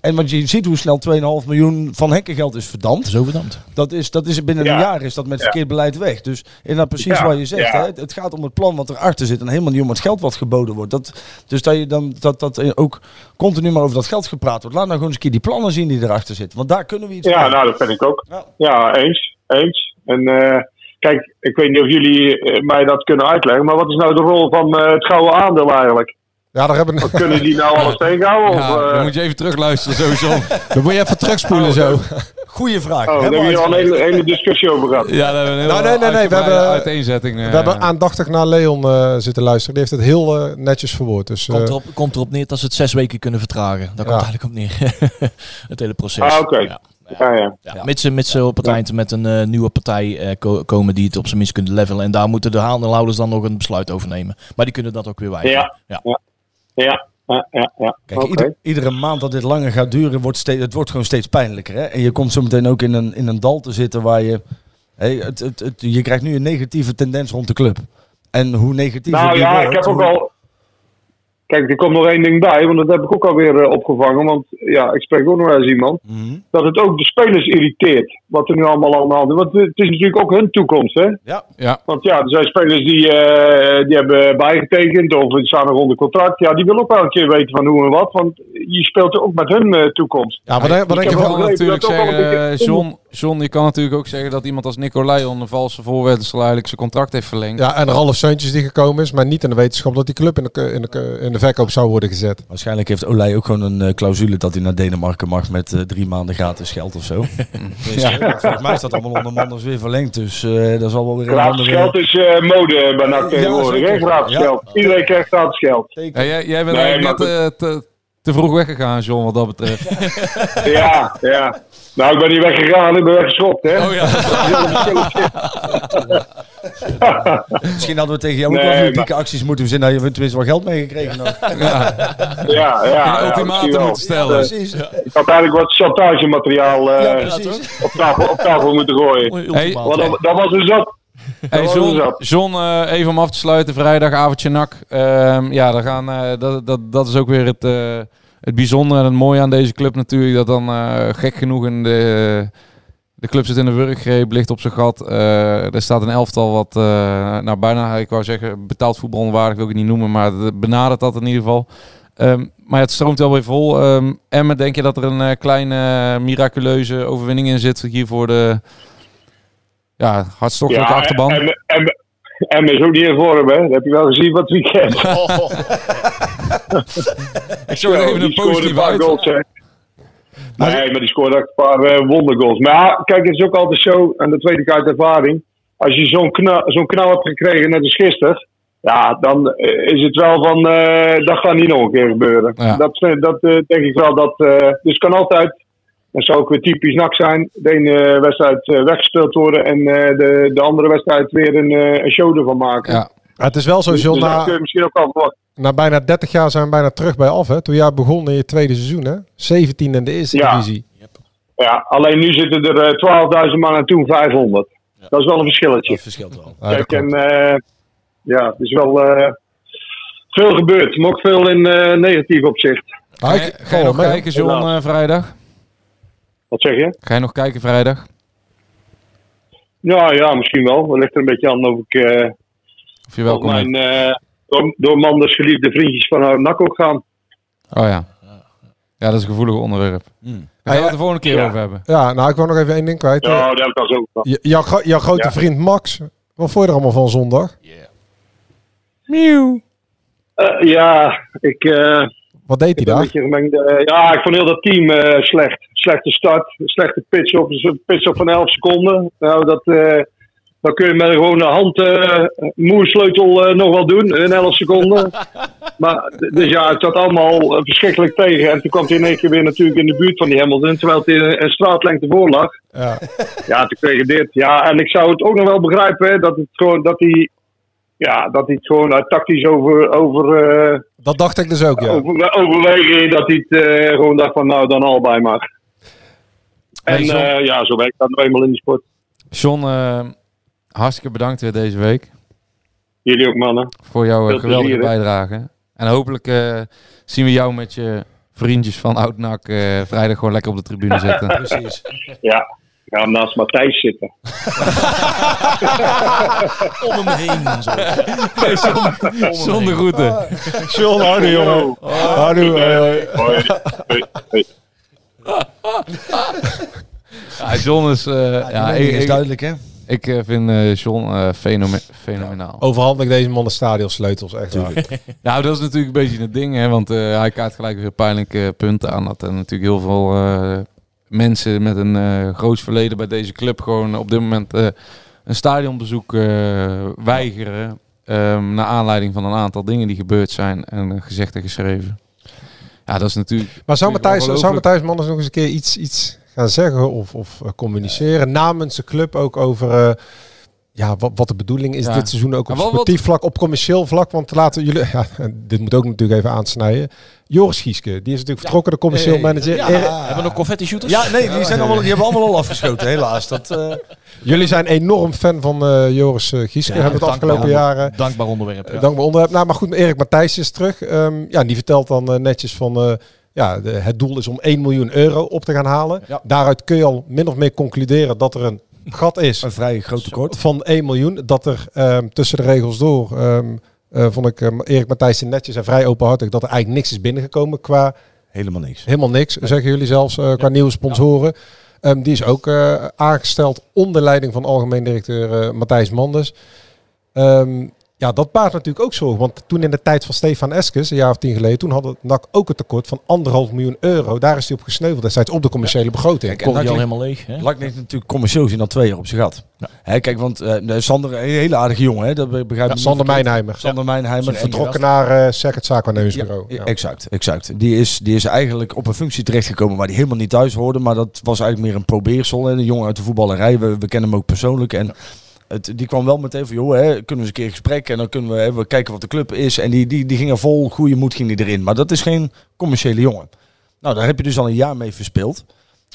En want je ziet hoe snel 2,5 miljoen van hekkengeld is verdampt. Zo verdampt. Dat is, dat is binnen Ja. een jaar is dat met Ja. verkeerd beleid weg. Dus inderdaad precies Ja. wat je zegt. Ja. Hè? Het gaat om het plan wat erachter zit en helemaal niet om het geld wat geboden wordt. Dat, dus dat je dan dat, dat ook continu maar over dat geld gepraat wordt. Laat nou gewoon eens een keer die plannen zien die erachter zitten. Want daar kunnen we iets Ja, nou, dat vind ik ook. Ja. Ja, eens. Eens. En eh, kijk, ik weet niet of jullie eh, mij dat kunnen uitleggen, maar wat is nou de rol van eh, het gouden aandeel eigenlijk? Ja, daar hebben Wat kunnen die nou alles tegenhouden? Ja, of, eh, dan moet je even terugluisteren, sowieso. Dan moet je even terugspoelen zo. Goeie vraag. Oh, daar hebben we hier al een hele, hele discussie over gehad. Ja, daar hebben we een Nou, nee, nee, nee. We hebben, uiteenzetting. eh. we hebben aandachtig naar Leon eh, zitten luisteren. Die heeft het heel eh, netjes verwoord. Dus, eh, Komt erop, komt erop neer dat ze het zes weken kunnen vertragen. Daar komt Ja. het eigenlijk op neer. het hele proces. Ah, oké. Ja. Ja, ja. Ja, mits, ze- mits ze op het eind met een eh, nieuwe partij eh, ko- komen die het op zijn minst kunnen levelen. En daar moeten de aandeelhouders dan nog een besluit over nemen. Maar die kunnen dat ook weer wijzigen. Ja. Ja. Ja. Ja, ja, ja. Kijk, ieder- iedere maand dat dit langer gaat duren, wordt steeds, het wordt gewoon steeds pijnlijker. Hè? En je komt zo meteen ook in een, in een dal te zitten waar je... Hey, het, het, het, je krijgt nu een negatieve tendens rond de club. En hoe negatief Nou ja, ik heb ook al. Kijk, er komt nog één ding bij, want dat heb ik ook alweer eh, opgevangen. Want ja, ik spreek ook nog eens iemand. Mhm. Dat het ook de spelers irriteert. Wat er nu allemaal aan de hand is. Want het is natuurlijk ook hun toekomst, hè? Ja. Ja. Want ja, er zijn spelers die, eh, die hebben bijgetekend of die staan nog onder contract. Ja, die willen ook wel een keer weten van hoe en wat. Want je speelt ook met hun eh, toekomst. ja, wat, denk- wat Ik denk je kan natuurlijk zeggen, beetje- John, John, je kan natuurlijk ook zeggen dat iemand als Nicolai onder valse voorwensel eigenlijk zijn contract heeft verlengd. Ja, en Ralf Seuntjes die gekomen is, maar niet in de wetenschap dat die club in de, in de, in de verkoop zou worden gezet. Waarschijnlijk heeft Olij ook gewoon een eh, clausule dat hij naar Denemarken mag met eh, drie maanden gratis geld of zo. Dus, Ja. volgens mij is dat allemaal onder manders weer verlengd. Dus eh dat zal wel weer een Gratis andere... geld is eh, mode bij NAC tegenwoordig. Gratis Ja. geld. Iedereen krijgt gratis geld. Ja, jij, jij bent Nee, net eh, te, vroeg weggegaan, John, wat dat betreft. Ja, ja. Nou, ik ben niet weggegaan, ik ben weggeschopt, hè? Oh ja. Misschien hadden we tegen jou ook Nee, wel maar- politieke acties moeten verzinnen. Dat je tenminste wel geld meegekregen had. ja. Ja, ja. Een ultimatum moeten stellen. Precies. Ik had eigenlijk wat chantagemateriaal eh, Ja, precies. op, tafel, op tafel moeten gooien. Hey, Want dat, dat was een zat. Hey John, John eh, even om af te sluiten, vrijdagavondje nak. Ehm, ja, daar gaan, eh, dat, dat, dat is ook weer het, eh, het bijzondere en het mooie aan deze club natuurlijk. Dat dan gek genoeg in de, de club zit in de wurggreep, ligt op zijn gat. Er staat een elftal wat, nou bijna, ik wou zeggen, betaald voetbal onwaardig wil ik het niet noemen, maar het benadert dat in ieder geval. Ehm, maar het stroomt wel weer vol. Ehm Emmen, denk je dat er een kleine miraculeuze overwinning in zit hier voor de ja, hartstochtelijke achterban? En, en, en is ook niet in vorm, hè? Dat heb je wel gezien wat weekend. Ik zou even een positieve paar uit. goals, hè. Nee, maar die scoorde echt een paar eh, wondergoals. Maar ja, kijk, het is ook altijd zo, en dat weet ik uit ervaring. Als je zo'n knal, zo'n knal hebt gekregen, net als gisteren. Ja, dan eh, is het wel van, eh, dat gaat niet nog een keer gebeuren. Ja. Dat, dat eh, denk ik wel. Dat, eh, dus het kan altijd, dat zou ook weer typisch nak zijn, de ene wedstrijd eh, weggespeeld worden en eh, de, de andere wedstrijd weer een, eh, een show ervan maken. Ja. Maar het is wel zo, Dus John, na, kun je misschien ook al na bijna 30 jaar zijn we bijna terug bij af. Hè? Toen jij begon in je tweede seizoen, hè? 17 in de eerste Ja. divisie. Ja, alleen nu zitten er eh, 12.000 man en toen 500. Dat is wel een verschilletje. Dat verschilt wel. Ja, Kijk, en eh, ja, het is wel eh, veel gebeurd, maar ook veel in eh, negatief opzicht. Ga ik- je, ga je nog kijken, John, eh, vrijdag? Wat zeg je? Ga je nog kijken vrijdag? Ja, ja, misschien wel. Het ligt er een beetje aan of ik eh Of je op welkom mijn bent? eh, door, door Manders geliefde vriendjes van haar nak ook gaan. Oh ja. Ja, dat is een gevoelig onderwerp. Hmm. Daar gaan we het de volgende keer Ja. over hebben. Ja, nou, ik wil nog even één ding kwijt. Ja, daar heb ik al zo jouw, gro- jouw grote Ja. vriend Max, wat vond je er allemaal van zondag? Miauw. Eh, ja, ik, eh, Wat deed hij daar? ja, ik vond heel dat team eh, slecht. Slechte start, slechte pitch op, een pitch op van 11 seconden. Nou, dat, eh, dan kun je met gewoon een hand eh, moersleutel nog wel doen in 11 seconden. maar, dus ja, het zat allemaal verschrikkelijk tegen. En toen kwam hij in één keer weer natuurlijk in de buurt van die Hamilton, terwijl hij een, een straatlengte voor lag. Ja. Ja, toen kreeg je dit. Ja, en ik zou het ook nog wel begrijpen hè, dat, het gewoon, dat hij. Ja, dat hij het gewoon tactisch over, over, Dat dacht ik dus ook, ja. over, overwegen. Dat hij het eh, gewoon dacht van nou dan allebei maar. En Hey, John. eh, ja, zo werkt dat nou eenmaal in die sport. John, eh, hartstikke bedankt weer deze week Jullie ook mannen. voor jouw Veel geweldige plezier, bijdrage. En hopelijk eh, zien we jou met je vriendjes van Oudnak eh vrijdag gewoon lekker op de tribune zitten. Precies. Ja, ga naast Matthijs zitten. Om hem heen. en Zo. Zonder groeten. John, harde jongen. Harde, hoi, hoi. Hoi. Hoi. Hoi. Ja, John is... eh, Ja, ja, die ik, is duidelijk, hè? Ik eh, vind eh, John eh, fenome- fenomenaal. Overhandig deze man de stadionsleutels, echt waar. Nou, dat is natuurlijk een beetje het ding, hè, want eh, hij kaart gelijk weer pijnlijke punten aan. Dat er natuurlijk heel veel eh, mensen met een eh groot verleden bij deze club gewoon op dit moment eh, een stadionbezoek eh, weigeren. ehm, naar aanleiding van een aantal dingen die gebeurd zijn en gezegd en geschreven. Ja, dat is natuurlijk. Maar zou Matthijs, zou. Matthijs Manders nog eens een keer iets, iets gaan zeggen of, of communiceren namens de club ook over ja, wat, wat de bedoeling is Ja. dit seizoen ook op wat- sportief vlak, op commercieel vlak? Want laten jullie, ja, en dit moet ook natuurlijk even aansnijden. Joris Gieske, die is natuurlijk vertrokken, de commercieel manager. ja. Er- Hebben we nog confetti shooters? Ja, nee, die, zijn allemaal, die hebben allemaal al afgeschoten, helaas. Dat, eh, Jullie zijn enorm fan van eh, Joris eh, Gieske. Ja, hebben het afgelopen jaren. Dankbaar onderwerp. Eh, Ja. Dankbaar onderwerp. Nou, maar goed, Erik Matthijs is terug. Ehm, ja, die vertelt dan eh, netjes van... eh, ja, de, het doel is om 1 miljoen euro op te gaan halen. Ja. Daaruit kun je al min of meer concluderen dat er een gat is een vrij groot tekort. van 1 miljoen. Dat er ehm, tussen de regels door... ehm, eh, vond ik ehm, Erik Matthijs netjes en vrij openhartig... dat er eigenlijk niks is binnengekomen qua... Helemaal niks. Helemaal niks, zeggen jullie zelfs, eh, qua nieuwe sponsoren. Die is ook eh, aangesteld onder leiding van algemeen directeur Matthijs Manders. Ja, dat baart natuurlijk ook zorgen. Want toen in de tijd van Stefan Eskes, een jaar of tien geleden, toen had NAC ook een tekort van anderhalf miljoen euro. Daar is hij op gesneuveld destijds op de commerciële begroting. Komt die al helemaal leeg. Hè? Lak heeft natuurlijk commercieel gezien al twee jaar op zich gehad. Hè, kijk, want eh, Sander, een hele aardige jongen, hè, dat be- begrijp Ja. Sander niet. Mijnheimer. Sander Mijnheimer. Vertrokken En- naar uh, Secret Zaakwaarnemersbureau. Ja, Exact, exact. Die is, die is eigenlijk op een functie terechtgekomen waar hij helemaal niet thuis hoorde. Maar dat was eigenlijk meer een probeersel. Hè. Een jongen uit de voetballerij. We, we kennen hem ook persoonlijk. En die kwam wel meteen van, joh, hè, kunnen we eens een keer gesprek. En dan kunnen we even kijken wat de club is. En die, die, die ging er vol goede moed ging die erin. Maar dat is geen commerciële jongen. Nou, daar heb je dus al een jaar mee verspeeld.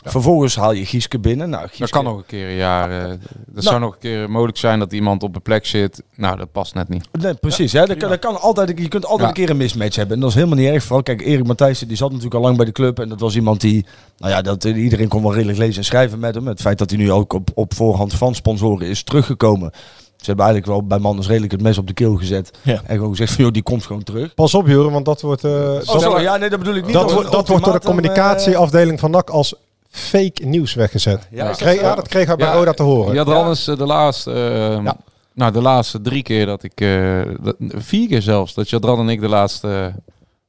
Vervolgens haal je Gieske binnen. Nou, Gieske, Dat kan nog een keer een jaar. eh, dat zou nog een keer mogelijk zijn dat iemand op een plek zit. Nou, dat past net niet. Nee, precies. hè. Dat, kan, dat kan altijd, je kunt altijd Ja. een keer een mismatch hebben. En dat is helemaal niet erg. Vooral, kijk, Erik Matthijssen die zat natuurlijk al lang bij de club. En dat was iemand die, nou ja, dat, eh, iedereen kon wel redelijk lezen en schrijven met hem. Het feit dat hij nu ook op, op voorhand van sponsoren is teruggekomen. Ze hebben eigenlijk wel bij Manders redelijk het mes op de keel gezet. Ja. En gewoon gezegd van, joh, die komt gewoon terug. Pas op, Joren, want dat wordt... eh, Oh, sorry, ja, nee, dat bedoel ik niet. dat, wordt, een dat wordt door de communicatieafdeling van NAC als fake nieuws weggezet. Ja, dat, kreeg, zo? ja, dat kreeg hij bij Ja, Roda te horen. Je had er anders eh, de laatste, eh, nou de laatste drie keer dat ik, eh, vier keer zelfs, dat Jadran en ik de laatste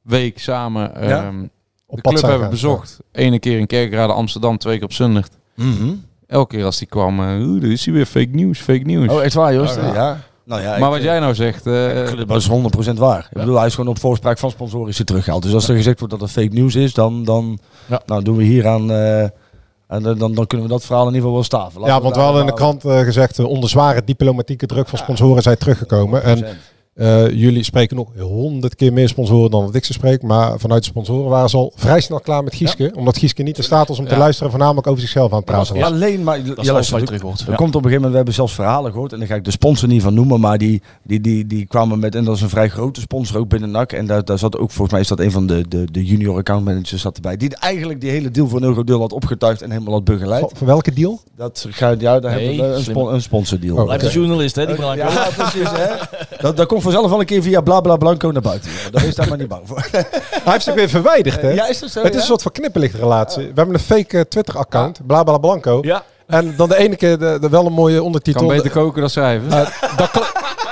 week samen ehm, Ja? de Op pad club hebben gaan, bezocht. Ene keer in Kerkrade Amsterdam, twee keer op Zundert. Mhm. Elke keer als die kwam, eh oeh, er is hier weer fake nieuws, fake nieuws. Oh, echt waar, Joost? Ja. ja. Nou ja, maar wat eh, jij nou zegt, eh, Dat was 100% waar. Ik bedoel, hij is gewoon op voorspraak van sponsoren is hij teruggehaald. Dus als er gezegd wordt dat het fake news is, dan, dan nou, doen we hier aan... eh, en dan, dan kunnen we dat verhaal in ieder geval wel staven. Laten Ja, want we hadden in de krant eh, gezegd, eh, onder zware diplomatieke druk van sponsoren zijn teruggekomen. En eh, jullie spreken nog honderd keer meer sponsoren dan dat ik ze spreek. Maar vanuit de sponsoren waren ze al vrij snel klaar met Gieske. Omdat Gieske niet in staat was om te Ja. luisteren, voornamelijk over zichzelf aan het praten Ja, alleen maar... is ja, luister, er- terug hoort. Er Ja. komt op een gegeven moment, we hebben zelfs verhalen gehoord. En daar ga ik de sponsor niet van noemen. Maar die, die, die, die kwamen met... En dat is een vrij grote sponsor ook binnen NAC. En daar, daar zat ook, volgens mij is dat een van de, de, de junior account managers zat erbij. Die eigenlijk die hele deal voor een euro deel had opgetuigd en helemaal had begeleid. Van, van welke deal? Dat gaat, ja, daar Nee, hebben we een, spon, een sponsordeal. Oh, Blijft een journalist, hè, die Branco. Ja, precies. Hè? Dat, dat komt vanzelf al een keer via bla bla blanco naar buiten. Daar is daar maar niet bang voor. Hij heeft zich weer verwijderd, hè? Ja, is dat zo? Het is een soort van knipperlichtrelatie. We hebben een fake eh, Twitter-account, bla bla blanco. Ja. En dan de ene keer de, de wel een mooie ondertitel. kan beter koken dan schrijven. Eh, dat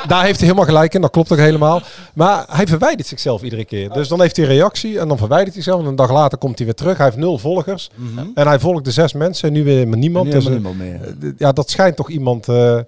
daar heeft hij helemaal gelijk in, dat klopt ook helemaal. Maar hij verwijdert zichzelf iedere keer. Dus dan heeft hij een reactie en dan verwijdert hij zichzelf. En een dag later komt hij weer terug. Hij heeft nul volgers. En hij volgt de zes mensen en nu weer met niemand. Nu Dus, helemaal eh, niemand meer. ja, dat schijnt toch iemand eh,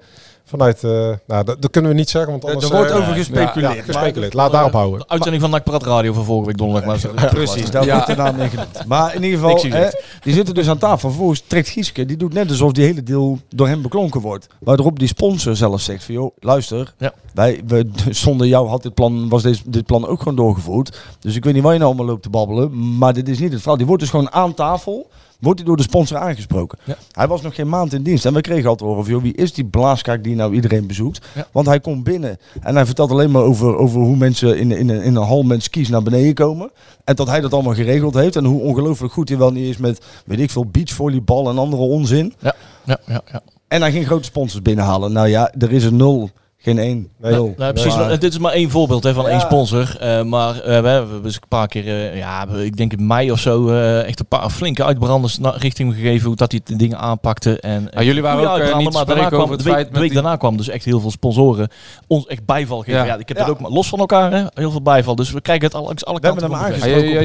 vanuit... eh, nou, dat, dat kunnen we niet zeggen, want Er- anders... er wordt eh, over gespeculeerd. Ja, gespeculeerd. Laat daarop houden. De uitzending van NAC Praat Radio van vorige week donderdag. Maar Precies, daar Ja. wordt de naam genoemd. Maar in ieder geval, hè, die zitten dus aan tafel. Vervolgens trekt Gieske, die doet net alsof die hele deal door hem beklonken wordt. Waarop die sponsor zelf zegt van, joh, luister, Ja. wij, we, zonder jou had dit plan, was deze, dit plan ook gewoon doorgevoerd. Dus ik weet niet waar je nou allemaal loopt te babbelen, maar dit is niet het verhaal. Die wordt dus gewoon aan tafel, wordt hij door de sponsor aangesproken. Ja. Hij was nog geen maand in dienst en we kregen altijd horen van, joh, wie is die blaaskaak die nou iedereen bezoekt? Ja. Want hij komt binnen en hij vertelt alleen maar over, over hoe mensen in, in, in een hal met skis naar beneden komen. En dat hij dat allemaal geregeld heeft. En hoe ongelooflijk goed hij wel niet is met, weet ik veel, beachvolleybal en andere onzin. Ja, ja, ja. ja. En hij ging grote sponsors binnenhalen. Nou ja, er is een nul Geen één. Nee. Nul. Nou, precies, Maar- maar dit is maar één voorbeeld hè, van Ja. één sponsor. Eh, maar eh, we hebben dus een paar keer, eh, ja, ik denk in mei of zo, eh, echt een paar flinke uitbranders richting gegeven hoe dat die de dingen aanpakte. En, Ja, jullie waren ook, niet te maar daarna spreken kwam, over het de week, feit de met week die- daarna kwam dus echt heel veel sponsoren ons echt bijval geven. Ja. Ja. ik heb Ja. dat ook maar los van elkaar, hè, heel veel bijval. Dus we krijgen het alle, alle We kanten hebben hem Ah, weg. aangesproken.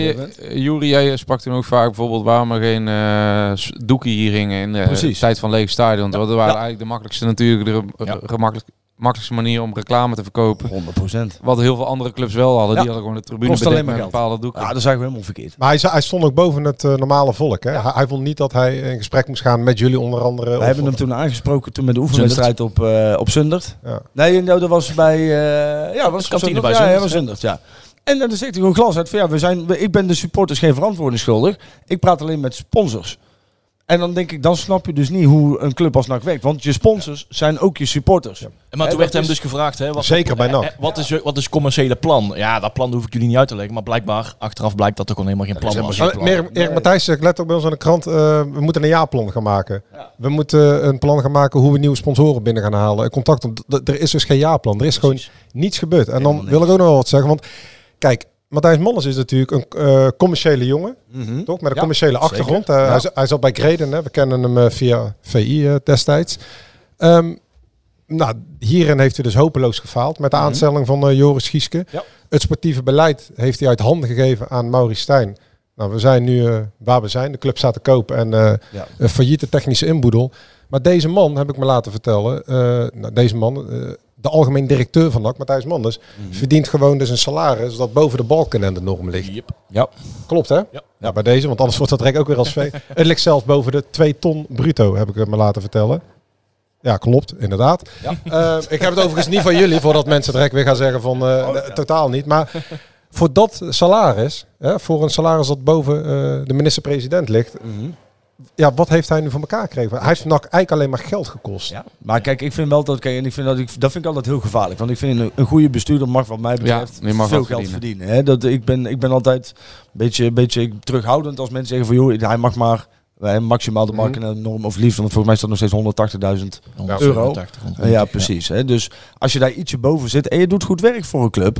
jij- sprak toen ook vaak bijvoorbeeld waarom er geen eh, doeken hier hingen in de tijd van lege stadion. Dat waren Ja. eigenlijk de makkelijkste natuurlijk de gemakkelijk, makkelijkste manier om reclame te verkopen. 100%. Wat heel veel andere clubs wel hadden. Ja. Die hadden gewoon de tribune Kost alleen maar met geld. bepaalde doeken. Ja, dat zagen we helemaal verkeerd. Maar hij, hij stond ook boven het eh, normale volk. Hè? Hij, hij vond niet dat hij in gesprek moest gaan met jullie onder andere. We of- hebben hem toen aangesproken toen met de oefenwedstrijd op, eh op Zundert. Ja. Nee, nou, dat was bij... eh ja, was op Zundert. bij ja, Zundert, Ja, was Zundert, ja. En dan zegt hij gewoon glas uit van ja, we zijn, we- ik ben de supporters geen verantwoording schuldig. Ik praat alleen met sponsors. En dan denk ik, dan snap je dus niet hoe een club als NAC werkt. Want je sponsors zijn ook je supporters. Maar Hè, toen werd hem is- dus gevraagd, hè, wat, Zeker bij NAC. eh, eh, wat, is, je- wat is het commerciële plan? Ja, dat plan hoef ik jullie niet uit te leggen. Maar blijkbaar, achteraf blijkt dat er gewoon helemaal geen plan was. Erik, Erik Matthijs zegt, let ook bij ons aan de krant, eh, we moeten een jaarplan gaan maken. We moeten een plan gaan maken hoe we nieuwe sponsoren binnen gaan halen. Contact, op- er is dus geen jaarplan. Er is gewoon niets gebeurd. En dan wil ik ook nog wel wat zeggen. Want kijk, Matthijs Manners is natuurlijk een eh, commerciële jongen. Mhm. Toch? Met een Ja, commerciële achtergrond. Ja. hij, zat bij Greden. Hè. We kennen hem eh, via VI eh, destijds. Ehm, nou, hierin heeft hij dus hopeloos gefaald met de aanstelling van Joris Gieske. Mhm. Ja. Het sportieve beleid heeft hij uit handen gegeven aan Maurice Stijn. Nou, we zijn nu waar we zijn. De club staat te koop en een failliete technische inboedel. Maar deze man, heb ik me laten vertellen, nou, deze man, de algemeen directeur van NAC, Matthijs Manders, Mhm. verdient gewoon dus een salaris dat boven de balken en de norm ligt. Ja. Klopt hè? Ja. bij deze, want anders wordt dat direct ook weer als vee. Het ligt zelfs boven de 2 ton bruto, heb ik me laten vertellen. Ja, klopt, inderdaad. Eh, ik heb het overigens niet van jullie, voordat mensen direct weer gaan zeggen van eh, Oh, totaal niet. Maar voor dat salaris, hè, voor een salaris dat boven eh, de minister-president ligt, Mhm. Ja, wat heeft hij nu voor elkaar gekregen? Hij heeft NAC eigenlijk alleen maar geld gekost. Ja. Maar kijk, ik vind wel dat, kijk, en ik vind dat, ik, dat vind ik altijd heel gevaarlijk. Want ik vind een, een goede bestuurder mag wat mij betreft mag veel geld verdienen. verdienen. hè. dat, ik, ben, ik ben altijd een beetje, een beetje terughoudend als mensen zeggen van joh, hij mag maar eh, maximaal de Mhm. marktnorm of liefde. Want volgens mij staat nog steeds 180.000 Ja, euro. 180, Ja, 120, precies. Hè. Dus als je daar ietsje boven zit en je doet goed werk voor een club.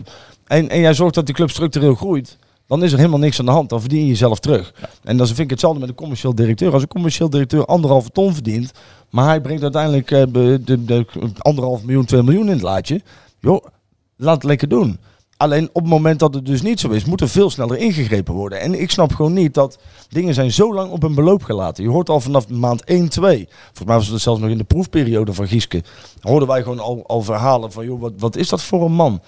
En, en jij zorgt dat die club structureel groeit. Dan is er helemaal niks aan de hand. Dan verdien je jezelf terug. En dan vind ik hetzelfde met een commercieel directeur. Als een commercieel directeur anderhalve ton verdient. Maar hij brengt uiteindelijk eh, de, de, de anderhalf miljoen, twee miljoen in het laadje. Joh, laat het lekker doen. Alleen op het moment dat het dus niet zo is, moet er veel sneller ingegrepen worden. En ik snap gewoon niet dat dingen zijn zo lang op een beloop gelaten. Je hoort al vanaf maand 1, 2. Volgens mij was het zelfs nog in de proefperiode van Gieske. Hoorden wij gewoon al, al verhalen van, joh, wat, wat is dat voor een man?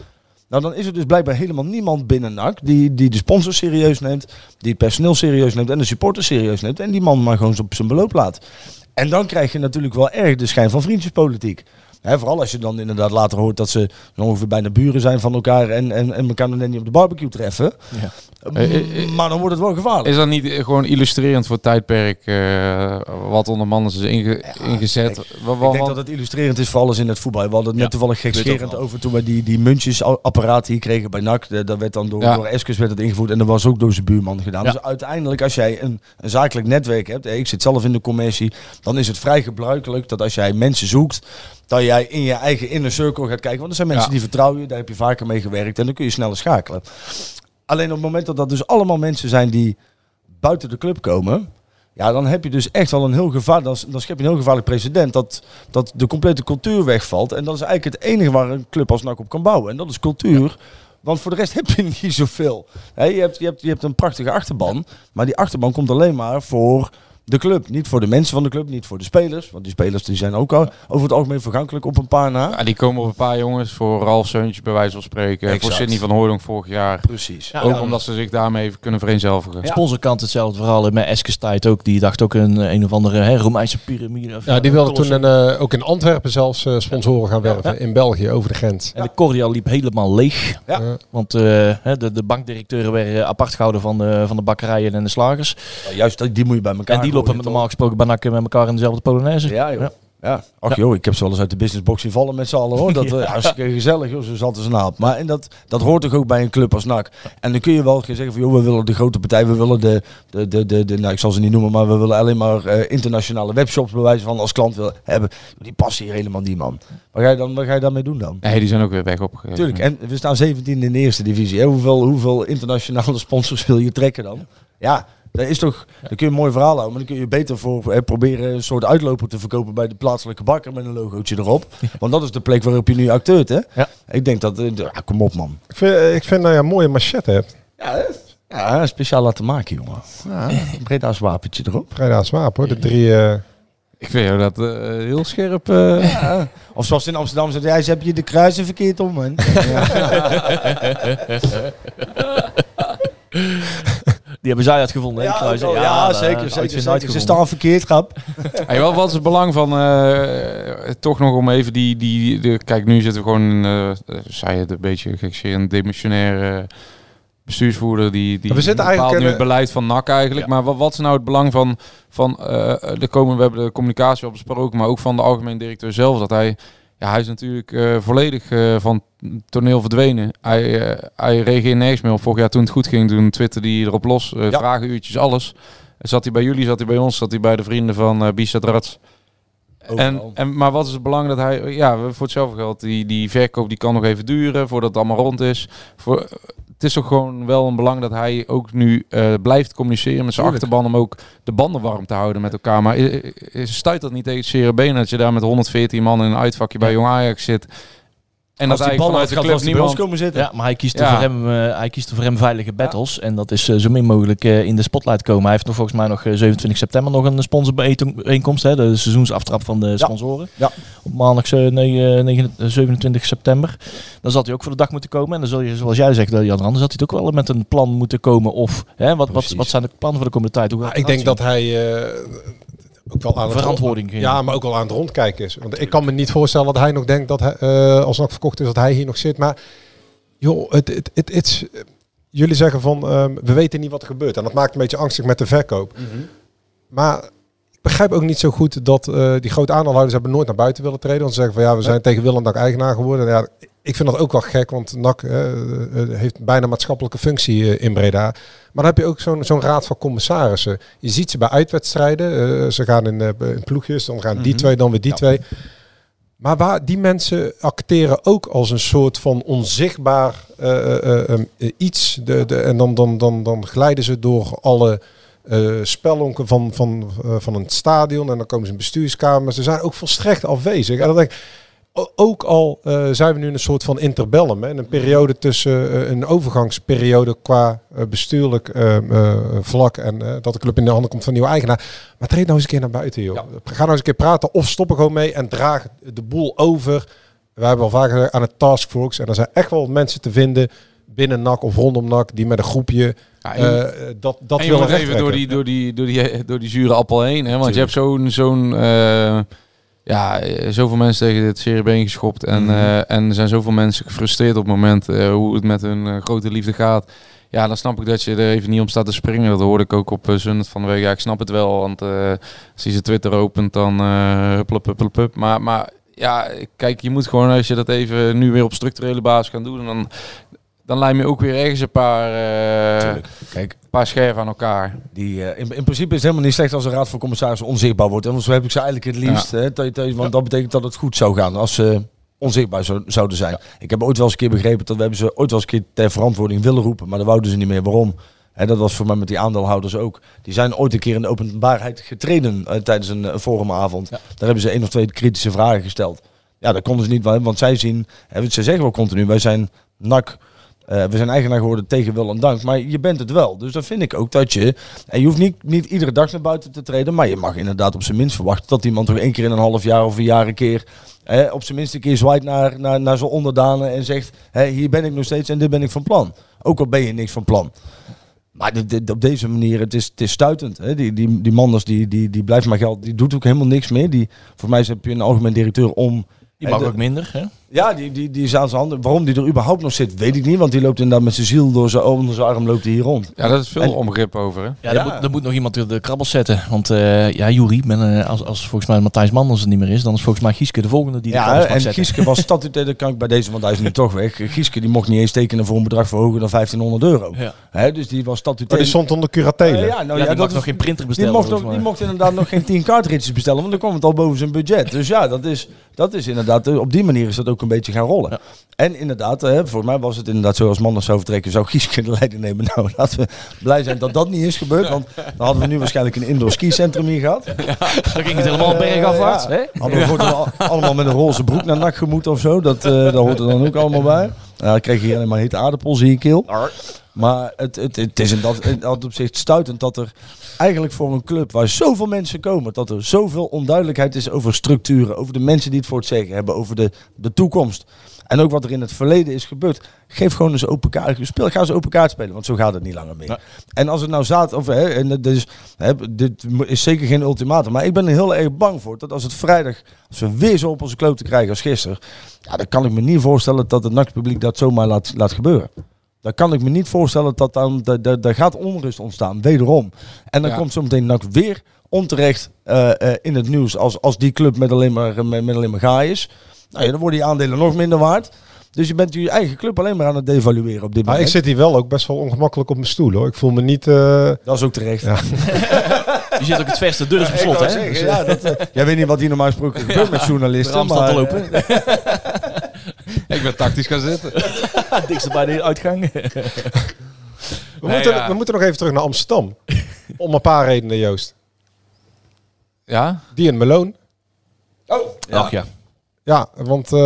Nou, dan is er dus blijkbaar helemaal niemand binnen NAC die, die de sponsor serieus neemt, die het personeel serieus neemt en de supporters serieus neemt. En die man maar gewoon op zijn beloop laat. En dan krijg je natuurlijk wel erg de schijn van vriendjespolitiek. Hè, vooral als je dan inderdaad later hoort dat ze ongeveer bijna buren zijn van elkaar en, en, en elkaar nog net niet op de barbecue treffen. Ja. Mm, maar dan wordt het wel gevaarlijk. Is dat niet eh, gewoon illustrerend voor het tijdperk eh, wat onder mannen is inge- ingezet? Wa- Ik denk dat het illustrerend is voor alles in het voetbal. We hadden het net toevallig gekscherend over toen we die, die muntjesapparaat hier kregen bij NAC. De- Dat werd dan door, Ja. door Eskes werd het ingevoerd en dat was ook door zijn buurman gedaan. Ja. Dus uiteindelijk als jij een, een zakelijk netwerk hebt, ik zit zelf in de commercie, dan is het vrij gebruikelijk dat als jij mensen zoekt, dat jij in je eigen inner circle gaat kijken. Want er zijn mensen Ja. die vertrouwen je, daar heb je vaker mee gewerkt en dan kun je sneller schakelen. Alleen op het moment dat dat dus allemaal mensen zijn die buiten de club komen, ja, dan heb je dus echt wel een heel gevaar. Dan, dan schep je een heel gevaarlijk precedent dat, dat de complete cultuur wegvalt. En dat is eigenlijk het enige waar een club als NAC op kan bouwen. En dat is cultuur. Want voor de rest heb je niet zoveel. Je, hebt, je, hebt, je hebt een prachtige achterban. Maar die achterban komt alleen maar voor de club. Niet voor de mensen van de club, niet voor de spelers. Want die spelers die zijn ook al over het algemeen vergankelijk op een paar na. Ja, die komen op een paar jongens voor Ralf Seuntje bij wijze van spreken. Exact. Voor Sidney van Hooydonk vorig jaar. Precies. Ja, ook ja. omdat ze zich daarmee even kunnen vereenzelvigen. Sponsorkant hetzelfde verhaal. Met Eskes tijd ook. Die dacht ook een, een of andere hè, Romeinse piramide. of- Ja, die wilde toen een, eh, ook in Antwerpen zelfs eh, sponsoren gaan werven. In België, over de grens. En de Cordial liep helemaal leeg. Want eh, hè, de, de bankdirecteuren werden apart gehouden van de, van de bakkerijen en de slagers. Ja, juist, die- die moet je bij elkaar en die lopen met normaal gesproken bij NAC met elkaar in dezelfde Polonaise. Ja, joh. Ja. Ja, ach joh, ik heb ze wel eens uit de businessbox zien vallen met z'n allen hoor. Dat is hartstikke gezellig joh, zo zat ze naap. Maar en dat, dat hoort toch ook bij een club als NAC. En dan kun je wel zeggen van joh, we willen de grote partij, we willen de, de, de, de, de nou ik zal ze niet noemen, maar we willen alleen maar eh, internationale webshops bewijzen van als klant wil hebben. Die passen hier helemaal niet man. Wat ga je, dan, wat ga je daarmee doen dan? Nee, die zijn ook weer weg opgegeven. Tuurlijk, en we staan 17 in de eerste divisie. Hè? Hoeveel, hoeveel internationale sponsors wil je trekken dan? Ja, dat is toch, dan kun je een mooi verhaal houden, maar dan kun je beter voor eh, proberen een soort uitloper te verkopen bij de plaatselijke bakker met een logootje erop. Want dat is de plek waarop je nu acteurt, hè? Ja. Ik denk dat, eh, ja, kom op man. Ik vind, ik vind dat je een mooie machette hebt. Ja, ja speciaal laten maken, jongen. Ja, een Breda's wapentje erop. Breda's wapen hoor, de drie... eh, Ik vind jou dat eh, heel scherp. eh. Ja. Of zoals ze in Amsterdam zeggen, ja, ze heb je de kruisen verkeerd om, man. Die hebben zij uitgevonden, hè, die kruisen. Ja, ja, de- zeker, de zeker. Ze staan verkeerd, grap. Hey, wat, wat is het belang van, eh, toch nog om even die, die, de, kijk nu zitten we gewoon, eh, eh, zei het een beetje een demissionaire bestuursvoerder die, die We zitten bepaalt eigenlijk, nu eh, het beleid van NAC eigenlijk. Maar wat, wat is nou het belang van, van eh, de komen, we hebben de communicatie al besproken, maar ook van de algemeen directeur zelf, dat hij, ja, hij is natuurlijk eh, volledig eh, van het toneel verdwenen. Hij, eh, hij reageerde nergens meer op. Vorig jaar toen het goed ging, toen twitterde hij erop los, Ja. vragenuurtjes, alles. Zat hij bij jullie, zat hij bij ons, zat hij bij de vrienden van eh Bisat Rats. En, en, maar wat is het belang dat hij, ja, voor hetzelfde geld, die, die verkoop die kan nog even duren voordat het allemaal rond is. Voor, het is toch gewoon wel een belang dat hij ook nu eh, blijft communiceren met zijn Tuurlijk. achterban om ook de banden warm te houden met elkaar. Maar i- i- stuit dat niet tegen het been dat je daar met 114 man in een uitvakje bij Jong Ajax zit? En Als hij bal vanuit de uitgaat, club was die bij ons niemand... komen zitten. Ja, maar hij kiest, Ja. er voor hem, eh, hij kiest er voor hem veilige battles. En dat is eh, zo min mogelijk eh, in de spotlight komen. Hij heeft nog volgens mij nog eh, 27 september nog een sponsorbijeenkomst. hè, De seizoensaftrap van de sponsoren. Ja. Op maandag eh, nee, eh, 9 eh, 27 september. Dan zal hij ook voor de dag moeten komen. En dan zul je, zoals jij zegt, Jan Rand, dan zal hij ook wel met een plan moeten komen. Of hè, wat, wat, Precies. wat zijn de plannen voor de komende tijd? Hoe gaat ik denk dat hij eh, ook wel aan het Verantwoording geven. Ja, maar ook wel aan het rondkijken is. Want ik kan me niet voorstellen dat hij nog denkt dat hij, eh, als nog verkocht is, dat hij hier nog zit. Maar joh, het, het, het, het is- jullie zeggen van ehm, we weten niet wat er gebeurt. En dat maakt een beetje angstig met de verkoop. Maar ik begrijp ook niet zo goed dat eh, die grote aandeelhouders hebben nooit naar buiten willen treden. Want ze zeggen van ja, we zijn tegen wil en dank eigenaar geworden. Ja, ik vind dat ook wel gek, want NAC eh, eh, heeft bijna maatschappelijke functie eh, in Breda. Maar dan heb je ook zo'n zo'n raad van commissarissen. Je ziet ze bij uitwedstrijden. eh, ze gaan in, eh, in ploegjes, dan gaan die Mhm. twee, dan weer die twee. Maar waar die mensen acteren ook als een soort van onzichtbaar eh, eh, eh, eh, iets. De, de, en dan, dan, dan, dan glijden ze door alle eh spelonken van, van, eh, van een stadion. En dan komen ze in bestuurskamer. Ze zijn ook volstrekt afwezig. En dan denk ik, ook al eh, zijn we nu in een soort van interbellum. Hè, een periode tussen eh, een overgangsperiode qua eh, bestuurlijk vlak. En dat de club in de handen komt van een nieuwe eigenaar. Maar treed nou eens een keer naar buiten, joh. Ga nou eens een keer praten of stop er gewoon mee en draag de boel over. We hebben al vaker aan het taskforce. En er zijn echt wel mensen te vinden binnen NAC of rondom NAC die met een groepje Ja, en je dat, dat en je willen even door die, door, die, door, die, door die zure appel heen. Hè? Want je hebt zo'n, zo'n ja, eh, zoveel mensen tegen dit serie been geschopt. En, Mhm. eh, en er zijn zoveel mensen gefrustreerd op het moment eh, hoe het met hun grote liefde gaat. Ja, dan snap ik dat je er even niet om staat te springen. Dat hoorde ik ook op Zundet van de week. Ja, ik snap het wel, want als je ze Twitter opent, dan huppel, huppel, huppel. Maar, maar ja, kijk, je moet gewoon als je dat even nu weer op structurele basis gaan doen, dan, dan lijm je ook weer ergens een paar, uh, Kijk, een paar scherven aan elkaar. Die, uh, in, in, principe is het helemaal niet slecht als een raad van commissarissen onzichtbaar wordt. En zo heb ik ze eigenlijk het liefst. Ja. Hè, want dat betekent dat het goed zou gaan als ze onzichtbaar zou, zouden zijn. Ja. Ik heb ooit wel eens een keer begrepen dat we hebben ze ooit wel eens een keer ter verantwoording willen roepen. Maar dat wouden ze niet meer. Waarom? Hè, dat was voor mij met die aandeelhouders ook. Die zijn ooit een keer in de openbaarheid getreden uh, tijdens een, forumavond. Daar hebben ze één of twee kritische vragen gesteld. Ja, dat konden ze niet, want zij zien, ze zeggen wel continu, wij zijn NAC uh, we zijn eigenaar geworden tegen wil en dank. Maar je bent het wel. Dus dan vind ik ook dat je. En je hoeft niet, niet iedere dag naar buiten te treden. Maar je mag inderdaad op zijn minst verwachten dat iemand toch één keer in een half jaar of een jaar een keer. Eh, op zijn minst een keer zwaait naar, naar, naar zijn onderdanen. En zegt: hier ben ik nog steeds en dit ben ik van plan. Ook al ben je niks van plan. Maar dit, dit, op deze manier, het is, het is stuitend. Hè? Die, die, die Manders, die, die, die blijft maar geld. Die doet ook helemaal niks meer. Die, voor mij heb je een algemeen directeur om. Die mag ook minder, hè? Ja, die, die, die is aan zijn handen. Waarom die er überhaupt nog zit, weet ik niet. Want die loopt inderdaad met zijn ziel door zijn, onder zijn arm loopt hij hier rond. Ja, dat is veel En- onbegrip over, hè? Ja, Er, moet, er moet nog iemand de krabbels zetten. Want eh ja, Jury, men, eh, als, als volgens mij Matthijs Manders er niet meer is, dan is volgens mij Gieske de volgende die de Ja, en zetten. Gieske was statutair, dat kan ik bij deze, want hij is nu toch weg. Gieske die mocht niet eens tekenen voor een bedrag verhogen dan 1500 euro. Ja. Hè, dus die was Maar statutair. die stond onder curatele. Eh, ja, nou, Ja, ja, die dat mag nog geen printer Die bestellen. mocht, volgens nog, die mocht inderdaad nog geen 10 kaartritjes bestellen, want dan kwam het al boven zijn budget. Dus ja, dat is, dat is inderdaad, eh, op die manier is dat ook een beetje gaan rollen. Ja. En inderdaad, hè, voor mij was het inderdaad zo als Manders zou vertrekken, zou Gieske de leiding nemen. Nou, laten we blij zijn dat dat niet is gebeurd, want dan hadden we nu waarschijnlijk een indoor skicentrum hier gehad. Dan ging het helemaal bergafwaarts. Ja. hè? Hadden we allemaal met een roze broek naar nak gemoet of zo. Dat, eh dat hoort er dan ook allemaal bij. Ja, dan kreeg je hier alleen maar hete aardappels in je keel. Maar het, het, het is in dat, in dat opzicht stuitend dat er eigenlijk voor een club waar zoveel mensen komen, dat er zoveel onduidelijkheid is over structuren, over de mensen die het voor het zeggen hebben, over de, de toekomst. En ook wat er in het verleden is gebeurd. Geef gewoon eens open kaart. Speel, ga eens open kaart spelen, want zo gaat het niet langer meer. En als het nou zaad, of hè, en is, hè, dit is zeker geen ultimatum, maar ik ben er heel erg bang voor dat als het vrijdag, als we weer zo op onze kloot te krijgen als gisteren, ja, dan kan ik me niet voorstellen dat het nachtpubliek dat zomaar laat, laat gebeuren. Dan kan ik me niet voorstellen dat dan, da- da- daar gaat onrust ontstaan, wederom. En dan Ja. komt zometeen NAC weer onterecht eh, eh, in het nieuws als, als die club met alleen maar, met, met alleen maar gaai is. Nou ja, dan worden die aandelen nog minder waard. Dus je bent je eigen club alleen maar aan het devalueren op dit Maar moment. ik zit hier wel ook best wel ongemakkelijk op mijn stoel hoor. Ik voel me niet... eh, Dat is ook terecht. Ja. Je zit ook het verste deur is op Ik slot, wou hè? zeggen, Dus, ja, dat, jij weet niet wat hier normaal gesproken gebeurt met journalisten. Maar, te lopen. Ik ben tactisch gaan zitten. Dikste bij de uitgang. we, Nee, moeten, ja. we moeten nog even terug naar Amsterdam. Om een paar redenen, Joost. Ja? Die en Malone. Ach ja. Ja, want eh,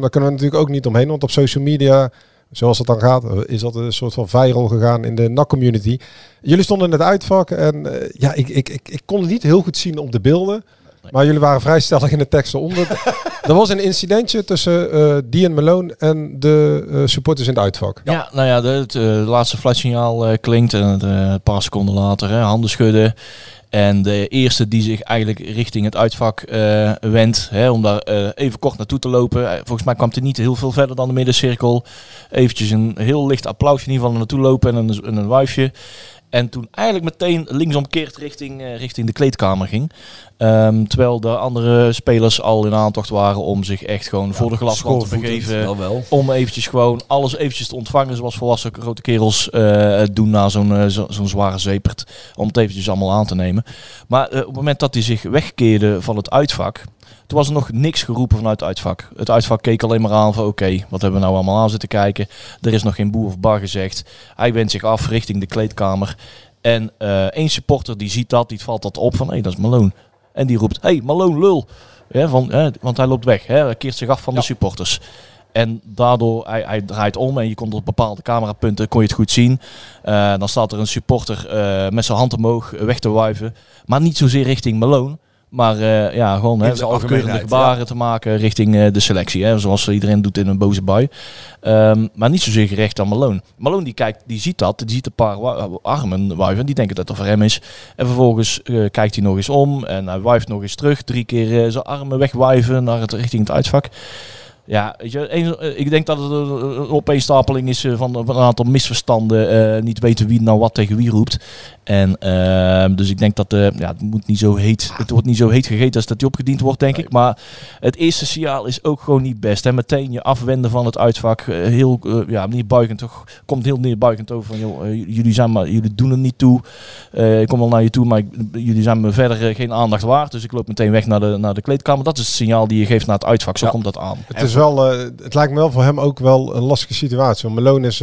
daar kunnen we natuurlijk ook niet omheen. Want op social media, zoals het dan gaat, eh, is dat een soort van viral gegaan in de NAC-community. Jullie stonden in het uitvak en eh, ja, ik, ik, ik, ik kon het niet heel goed zien op de beelden. Maar jullie waren vrij stellig in de teksten onder. er was een incidentje tussen eh Dian Malone en de eh, supporters in het uitvak. Ja, nou ja, de, het eh, laatste fluitsignaal eh, klinkt en eh, een paar seconden later hè, handen schudden. En de eerste die zich eigenlijk richting het uitvak eh wendt, hè, om daar eh, even kort naartoe te lopen. Volgens mij kwam hij niet heel veel verder dan de middencirkel. Eventjes een heel licht applausje in ieder geval naartoe lopen en een, en een wuifje. En toen eigenlijk meteen linksomkeerd richting, eh, richting de kleedkamer ging. Ehm, terwijl de andere spelers al in aantocht waren om zich echt gewoon voor de glaswand te begeven. wel wel. Om eventjes gewoon alles eventjes te ontvangen zoals volwassen grote kerels eh, doen na zo'n eh, zo- zo'n zware zepert. Om het eventjes allemaal aan te nemen. Maar op het moment dat hij zich wegkeerde van het uitvak, toen was er nog niks geroepen vanuit het uitvak. Het uitvak keek alleen maar aan van oké, wat hebben we nou allemaal aan zitten kijken. Er is nog geen boer of bar gezegd. Hij wendt zich af richting de kleedkamer. En eh één supporter die ziet dat, die valt dat op van hé, dat is Malone. En die roept, hé, hey, Malone lul. Ja, van, hè, want hij loopt weg, hè, hij keert zich af van de supporters. En daardoor, hij, hij draait om en je kon op bepaalde camerapunten, kon je het goed zien. Eh, dan staat er een supporter eh, met zijn hand omhoog weg te wuiven. Maar niet zozeer richting Malone. Maar eh, ja, gewoon hè, afkeurende gebaren te maken richting eh, de selectie. Hè, zoals iedereen doet in een boze bui. Ehm, maar niet zozeer gericht aan Malone. Malone die kijkt, die ziet dat. Die ziet een paar armen wuiven. Die denken dat dat voor hem is. En vervolgens eh, kijkt hij nog eens om. En hij wuift nog eens terug. Drie keer zijn armen wegwuiven naar het, richting het uitvak. Ja, weet je, een- ik denk dat het een een opeenstapeling is eh, van een aantal misverstanden. niet weten wie nou wat tegen wie roept. En ehm, dus ik denk dat eh, ja, het moet niet zo heet. Het wordt niet zo heet gegeten als dat die opgediend wordt, denk ik. Maar het eerste signaal is ook gewoon niet best. En meteen je afwenden van het uitvak. eh, heel eh, ja, neerbuigend toch. Komt heel neerbuigend over van joh, jullie zijn maar, jullie doen er niet toe. Eh, ik kom wel naar je toe, maar ik- jullie zijn me verder geen aandacht waard. Dus ik loop meteen weg naar de, naar de kleedkamer. Dat is het signaal die je geeft naar het uitvak. Zo komt dat aan. Het, is wel, eh, het lijkt me wel voor hem ook wel een lastige situatie. Malone is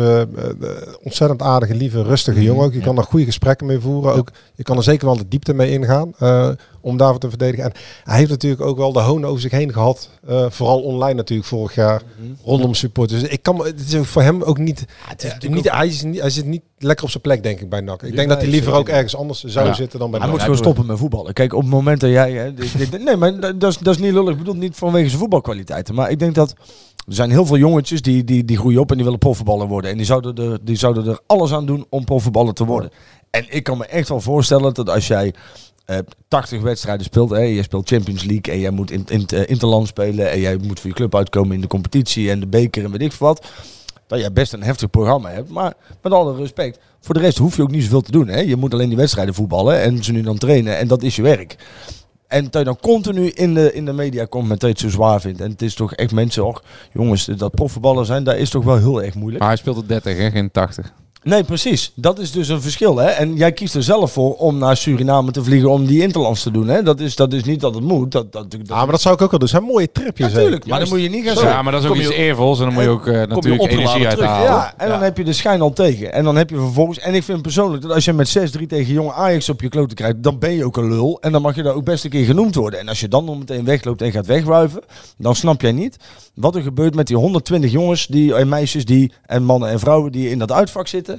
ontzettend aardige, lieve, rustige Mhm, jongen. Ook. Je kan er goede gesprekken mee voeren. Ook, je kan er zeker wel de diepte mee ingaan eh, om daarvoor te verdedigen. En hij heeft natuurlijk ook wel de hoon over zich heen gehad. eh, vooral online natuurlijk vorig jaar. Mhm. Rondom supporters. Dus ik kan, het is voor hem ook niet... niet, hij, is niet hij zit niet lekker op zijn plek, denk ik, bij NAC. Ik denk dat hij liever ook ergens anders zou Ja. zitten dan bij Hij NAC. moet gewoon stoppen met voetballen. Kijk, op het moment dat jij... Hè, dit- dit- nee, maar dat dat is, dat is niet lullig. Ik bedoel niet vanwege zijn voetbalkwaliteiten. Maar ik denk dat... Er zijn heel veel jongetjes die, die, die groeien op en die willen profvoetballer worden. En die zouden, er, die zouden er alles aan doen om profvoetballer te worden. En ik kan me echt wel voorstellen dat als jij eh, 80 wedstrijden speelt. Hè. Je speelt Champions League en jij moet in, in, eh, interland spelen. En jij moet voor je club uitkomen in de competitie en de beker en weet ik wat. Dat jij best een heftig programma hebt. Maar met alle respect, voor de rest hoef je ook niet zoveel te doen. Hè. Je moet alleen die wedstrijden voetballen en ze nu dan trainen. En dat is je werk. En dat je dan continu in de, in de media komt met dat je het zo zwaar vindt. En het is toch echt mensen, och, jongens, dat profvoetballers zijn, dat is toch wel heel erg moeilijk. Maar hij speelt op 30, hè? geen 80. Nee, precies. Dat is dus een verschil. Hè? En jij kiest er zelf voor om naar Suriname te vliegen om die interlands te doen. Hè? Dat, is, dat is niet dat het moet. Dat, dat, dat... Ah, maar dat zou ik ook wel doen. Dat zijn mooie tripjes. hè. Natuurlijk, maar dan moet je niet gaan Ja, zeggen. maar dat is ook iets eervols en dan moet je ook eh, je natuurlijk energie uithalen. Ja, en dan heb je de schijn al tegen. En dan heb je vervolgens... En ik vind persoonlijk dat als je met 6-3 tegen jonge Ajax op je kloten krijgt, dan ben je ook een lul. En dan mag je daar ook best een keer genoemd worden. En als je dan nog meteen wegloopt en gaat wegwuiven, dan snap jij niet wat er gebeurt met die 120 jongens die, en meisjes die, en mannen en vrouwen die in dat uitvak zitten.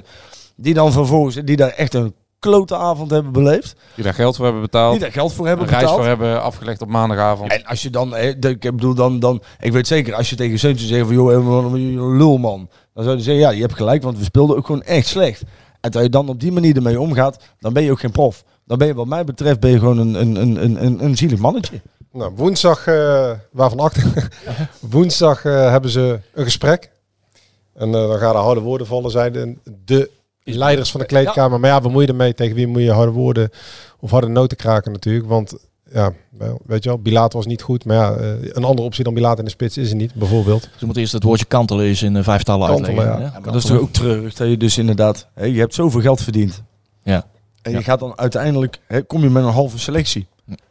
Die dan vervolgens, die daar echt een klote avond hebben beleefd. Die daar geld voor hebben betaald. Die daar geld voor hebben een reis betaald. voor hebben afgelegd op maandagavond. En als je dan, ik bedoel dan, dan, ik weet zeker, als je tegen Seuntje zegt van, joh, eh, wat een lul man. Dan zou je zeggen, ja, je hebt gelijk, want we speelden ook gewoon echt slecht. En dat je dan op die manier ermee omgaat, dan ben je ook geen prof. Dan ben je wat mij betreft ben je gewoon een, een, een, een, een, een zielig mannetje. Nou, woensdag, eh, waarvan achter, woensdag eh, hebben ze een gesprek. En eh, dan gaan er harde woorden vallen, zeiden de leiders van de kleedkamer. Maar ja, wat moet je ermee? Tegen wie moet je harde woorden of harde noten kraken natuurlijk? Want ja, weet je wel, Bilaat was niet goed. Maar ja, eh, een andere optie dan Bilaat in de spits is er niet, bijvoorbeeld. Ze moeten eerst het woordje kantelen eens in vijf talen uitleggen. ja. hè? Maar dat is toch ook treurig, dat je dus inderdaad, hè, je hebt zoveel geld verdiend. Ja. En Ja. je gaat dan uiteindelijk, hè, kom je met een halve selectie.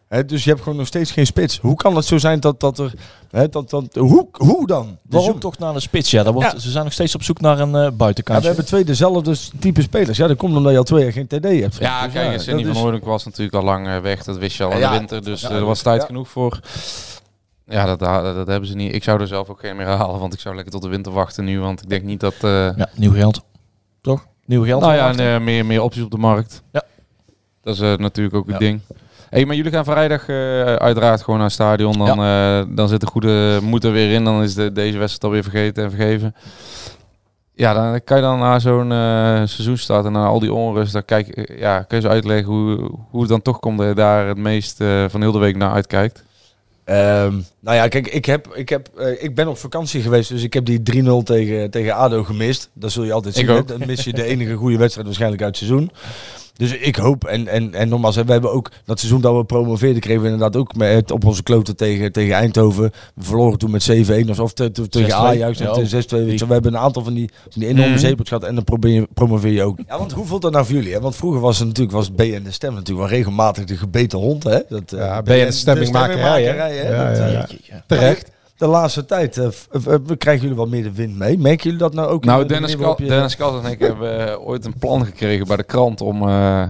Hè, dus je hebt gewoon nog steeds geen spits. Hoe kan het zo zijn dat, dat er, hè, dat, dat, hoe, hoe dan? De Waarom? zoektocht naar een spits, ja, wordt, Ja. Ze zijn nog steeds op zoek naar een eh Ja, buitenkantje. we hebben twee dezelfde type spelers. Ja, dat komt omdat je al twee jaar geen TD hebt. Ja, Dus kijk, dat Cindy van Hoornik was natuurlijk al lang eh, weg. Dat wist je al in Ja, de winter. Dus ja, eh, er was tijd ja. genoeg voor. Ja, dat, dat, dat hebben ze niet. Ik zou er zelf ook geen meer halen. Want ik zou lekker tot de winter wachten nu. Want ik denk niet dat... eh, Ja, nieuw geld. Toch? Nieuw geld. nou ja, en, meer, meer opties op de markt. Ja. Dat is natuurlijk ook het Ja. ding. Hey, maar jullie gaan vrijdag eh, uiteraard gewoon naar het stadion. Dan, eh, dan zit de goede moed er weer in. Dan is de, deze wedstrijd alweer vergeten en vergeven. Ja, dan kan je dan naar zo'n eh seizoenstart en naar al die onrust, dan kijk, ja, kun je zo uitleggen hoe, hoe het dan toch komt dat je daar het meest van heel de week naar uitkijkt. Ehm, nou ja, kijk, ik, heb, ik, heb, ik ben op vakantie geweest, dus ik heb die 3-0 tegen, tegen ADO gemist. Dat zul je altijd zien. Dan mis je de enige goede wedstrijd waarschijnlijk uit het seizoen. Dus ik hoop, en, en, en nogmaals, we hebben ook dat seizoen dat we promoveerden, kregen we inderdaad ook met, op onze kloten tegen, tegen Eindhoven. We verloren toen met 7-1 of, of te- te- tegen 6-2. Ajax en Ja, tegen 6-2. weet je. We hebben een aantal van die, van die enorme zeepels gehad en dan probeer je, promoveer je ook. Ja, want hoe voelt dat nou voor jullie? Hè? Want vroeger was het natuurlijk, was BN de Stem natuurlijk wel regelmatig de gebeten hond. Hè? Dat, eh, Ja, BN de hè? Ja, ja, eh, ja. Terecht. De laatste tijd eh, we krijgen jullie wat meer de wind mee. Merken jullie dat nou ook? Nou, de Dennis, Kal je- Dennis en ik hebben eh, ooit een plan gekregen bij de krant om, eh,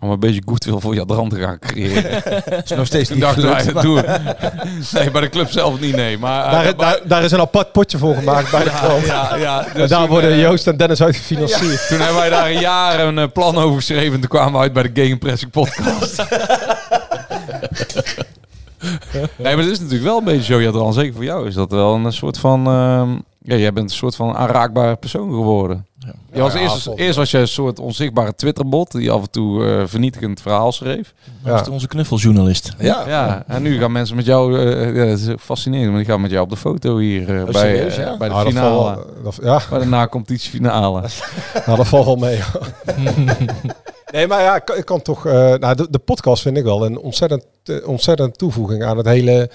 om een beetje goodwill voor Jadran te gaan creëren. is nog steeds niet dachten wij, gelukt, dat doen. Nee, bij de club zelf niet, nee. Maar, Daar, daar, daar is een apart potje voor gemaakt bij de krant. ja, ja, dus daar worden Joost en Dennis uit gefinancierd. Toen hebben wij daar een jaar een plan over geschreven. En toen kwamen we uit bij de Gegenpressing podcast. nee, maar het is natuurlijk wel een beetje zo, Jadran. Zeker voor jou is dat wel een soort van... ehm, ja, jij bent een soort van aanraakbare persoon geworden. Je was Ja, eerst, eerst was je een soort onzichtbare Twitterbot die af en toe eh, vernietigend verhaal schreef. Dat is onze knuffeljournalist. Ja, ja. En nu gaan mensen met jou, eh, ja, dat is fascinerend, maar die gaan met jou op de foto hier eh, bij, serieus, ja? bij de Nou, dat finale. dat- ja, Bij de na-competitiefinale. nou, dat valt wel mee. nee, maar ja, ik kan, ik kan toch... eh, nou, de, de podcast vind ik wel een ontzettend, eh, ontzettend toevoeging aan het hele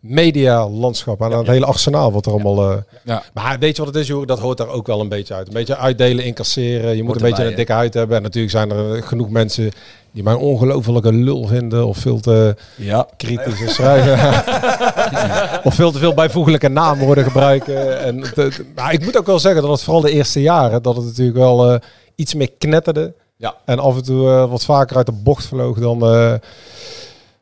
medialandschap. Aan het hele arsenaal wat er allemaal... eh, Ja. Maar weet je wat het is, joh? Dat hoort daar ook wel een beetje uit. Een beetje uitdelen, incasseren. Je moet Hoort een beetje een dikke huid hebben. En natuurlijk zijn er genoeg mensen die mij een ongelofelijke lul vinden. Of veel te Ja. kritisch schrijven. of veel te veel bijvoeglijke naamwoorden gebruiken. En te- maar ik moet ook wel zeggen dat het vooral de eerste jaren... dat het natuurlijk wel iets meer knetterde. Ja. En af en toe eh, wat vaker uit de bocht vloog dan, eh,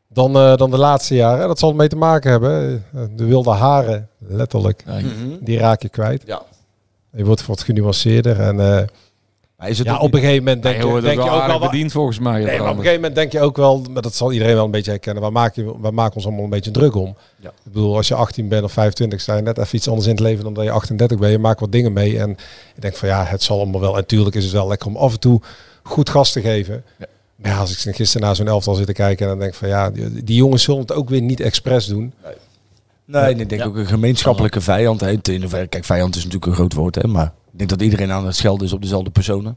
dan, eh, dan de laatste jaren. Dat zal ermee te maken hebben. De wilde haren, letterlijk, Mhm. die raak je kwijt. Ja. Je wordt wat genuanceerder. En eh, is het ja, op een gegeven moment denk Nee, je, denk ook je wel ook wel... bediend volgens mij. Nee, maar op een gegeven moment denk je ook wel, maar dat zal iedereen wel een beetje herkennen. Waar, maak je, waar maken we ons allemaal een beetje druk om? Ja. Ik bedoel, als je 18 bent of 25, sta je net even iets anders in het leven dan dat je 38 bent. Je maakt wat dingen mee en je denkt van ja, het zal allemaal wel. En tuurlijk is het wel lekker om af en toe goed gas te geven. Ja. Ja, als ik gisteren naar zo'n elftal zit te kijken en dan denk ik van ja, die, die jongens zullen het ook weer niet expres doen. Nee, en ik denk ook een gemeenschappelijke vijand. Hè. Kijk, vijand is natuurlijk een groot woord, hè, maar ik denk dat iedereen aan het schelden is op dezelfde personen.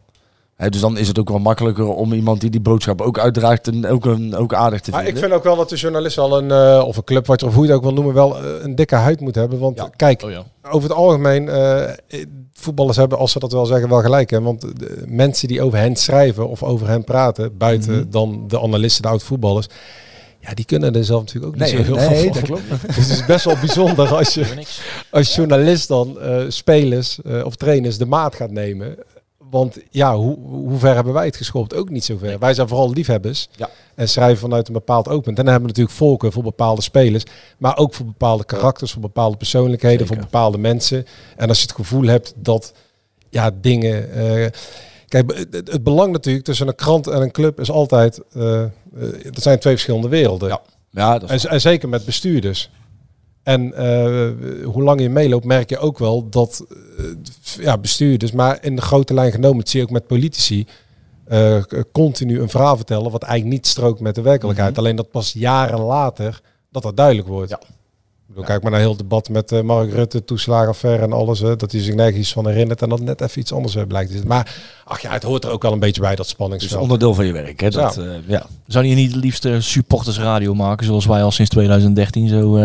Dus dan is het ook wel makkelijker om iemand die die boodschap ook uitdraagt en ook, een, ook aardig te Maar vinden. ik vind ook wel dat de journalist wel een, eh, of een club, wat je, of hoe je het ook wil noemen, wel eh, een dikke huid moet hebben. Want kijk, Oh ja. over het algemeen, eh, voetballers hebben, als ze dat wel zeggen, wel gelijk. Hè? Want de mensen die over hen schrijven of over hen praten, buiten Mhm. dan de analisten, de oud-voetballers, ja, die kunnen er zelf natuurlijk ook niet Nee, zo heel nee, veel dat van. klopt. Dus het is best wel bijzonder als je als journalist dan spelers of trainers de maat gaat nemen. Want ja, hoe, hoe ver hebben wij het geschopt? Ook niet zo ver. Wij zijn vooral liefhebbers Ja. en schrijven vanuit een bepaald oogpunt. En dan hebben we natuurlijk volken voor bepaalde spelers, maar ook voor bepaalde karakters, voor bepaalde persoonlijkheden, voor bepaalde mensen. En als je het gevoel hebt dat ja, dingen. eh, kijk, het, het belang natuurlijk tussen een krant en een club is altijd. eh eh, dat zijn twee verschillende werelden. Ja, ja dat is en, en zeker met bestuurders. En eh, hoe lang je meeloopt, merk je ook wel dat eh, ja, bestuurders, maar in de grote lijn genomen, dat zie je ook met politici, eh, continu een verhaal vertellen wat eigenlijk niet strookt met de werkelijkheid. Mhm. Alleen dat pas jaren later dat dat duidelijk wordt. Ja. Ik bedoel, Kijk maar naar heel het debat met Mark Rutte, toeslagenaffaire en alles. dat hij zich nergens van herinnert en dat net even iets anders blijkt. Maar ach ja, het hoort er ook wel een beetje bij, dat is spanningsveld. onderdeel van je werk. Hè, dat, Ja. ja. Zou je niet het liefst supportersradio maken, zoals wij al sinds 2013 zo...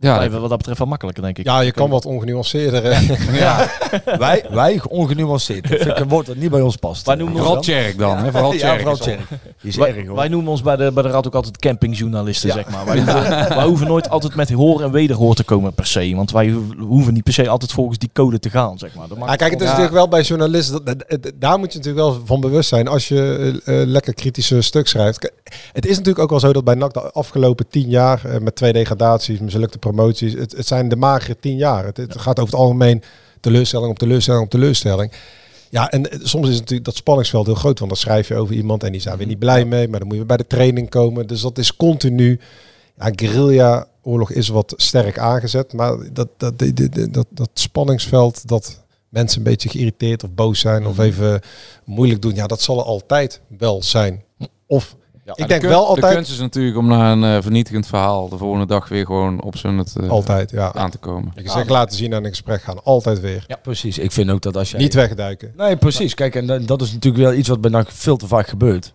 Ja, blijven wat dat betreft wel makkelijker, denk ik. Ja, je kan wat ongenuanceerder. Ja. wij, wij ongenuanceerd. Dat vind ik een woord dat niet bij ons past. Wij noemen Vooral ons, Tjerk dan, hè? Vooral ja, vooral is wij, erg hoor. wij noemen ons bij de, bij de Rad ook altijd campingjournalisten, Ja. zeg maar. Wij hoeven, wij hoeven nooit altijd met hoor en wederhoor te komen per se. Want wij ho- hoeven niet per se altijd volgens die code te gaan, zeg maar. Dat maakt kijk, het is natuurlijk wel bij journalisten, dat, dat- dat- daar moet je natuurlijk wel van bewust zijn als je eh, eh, lekker kritische stuk schrijft. Het is natuurlijk ook wel zo dat bij NAC de afgelopen tien jaar, eh, met twee degradaties, mislukte promoties, het, het zijn de magere tien jaar. Het, het gaat over het algemeen teleurstelling op teleurstelling op teleurstelling. Ja, en soms is natuurlijk dat spanningsveld heel groot, want dan schrijf je over iemand en die zijn weer niet blij mee, maar dan moet je bij de training komen. Dus dat is continu, ja, guerrilla oorlog is wat sterk aangezet, maar dat, dat, dat, dat, dat, dat spanningsveld, dat mensen een beetje geïrriteerd of boos zijn of even moeilijk doen, ja, dat zal er altijd wel zijn. Of Ja, ik de denk kun- wel altijd... De kunst is natuurlijk om na een eh, vernietigend verhaal de volgende dag weer gewoon op zo'n het eh, Altijd, ja. aan te komen. Je zegt laten zien en een gesprek gaan. Altijd weer. Ja, precies. Ik vind ook dat als jij... Niet wegduiken. Nee, precies. Kijk, en dat- dat is natuurlijk wel iets wat bij NAC veel te vaak gebeurt.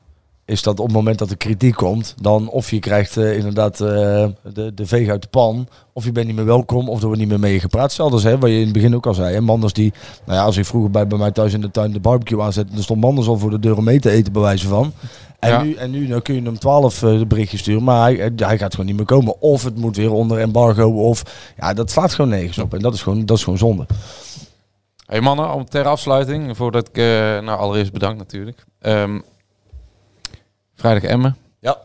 Is dat op het moment dat er kritiek komt, dan of je krijgt eh, inderdaad eh, de, de veeg uit de pan, of je bent niet meer welkom, of er wordt niet meer mee je gepraat. Stel dus, hè, wat je in het begin ook al zei, hè, Manders die, nou ja, als ik vroeger bij, bij mij thuis in de tuin de barbecue aanzette, dan stond Manders al voor de deur om mee te eten, bij wijze van. En, Ja. nu, en nu nou kun je hem twaalf eh, berichtjes sturen, maar hij, hij gaat gewoon niet meer komen. Of het moet weer onder embargo, of ja, dat slaat gewoon nergens op. En dat is gewoon, dat is gewoon zonde. Hey mannen, om ter afsluiting, voordat ik, nou allereerst bedankt natuurlijk. Ehm, vrijdag Emmen. Ja.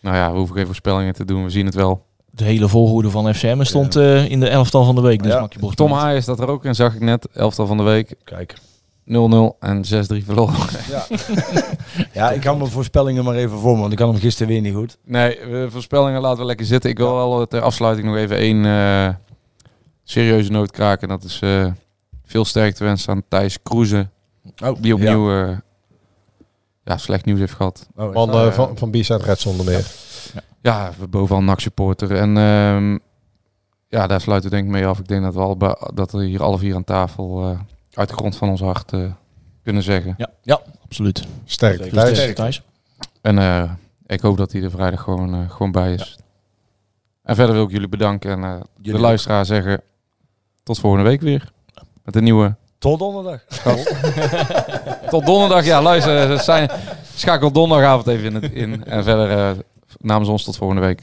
Nou ja, we hoeven geen voorspellingen te doen, we zien het wel. De hele volgorde van FCM stond eh, in de elftal van de week. Dus Ja. maak je borst Tom. Haaien staat er ook in, zag ik net. Elftal van de week. 0-0 Kijk. en 6-3 verloren. Ja. ja, ik hou mijn voorspellingen maar even voor me, want ik had hem gisteren weer niet goed. Nee, eh, voorspellingen laten we lekker zitten. Ik wil wel ter afsluiting nog even één eh, serieuze noot kraken. Dat is eh, veel sterkte wensen aan Thijs Kroeze. Oh, die opnieuw ja. Ja, slecht nieuws heeft gehad. Oh, Van, Uh, eh, van, van B-Side Red zonder meer. Ja, we bovenal NAC supporter. En ehm, ja, daar sluiten we denk ik mee af. Ik denk dat we, al, dat we hier alle vier aan tafel uh, uit de grond van ons hart uh, kunnen zeggen. Ja, ja absoluut. Sterk Thijs. Sterk Thijs. En uh, ik hoop dat hij er vrijdag gewoon, uh, gewoon bij is. Ja. En verder wil ik jullie bedanken en uh, de luisteraar zeggen tot volgende week weer. Met een nieuwe... Tot donderdag. tot donderdag, ja luister. Zijn, schakel donderdagavond even in. In en verder uh, namens ons tot volgende week.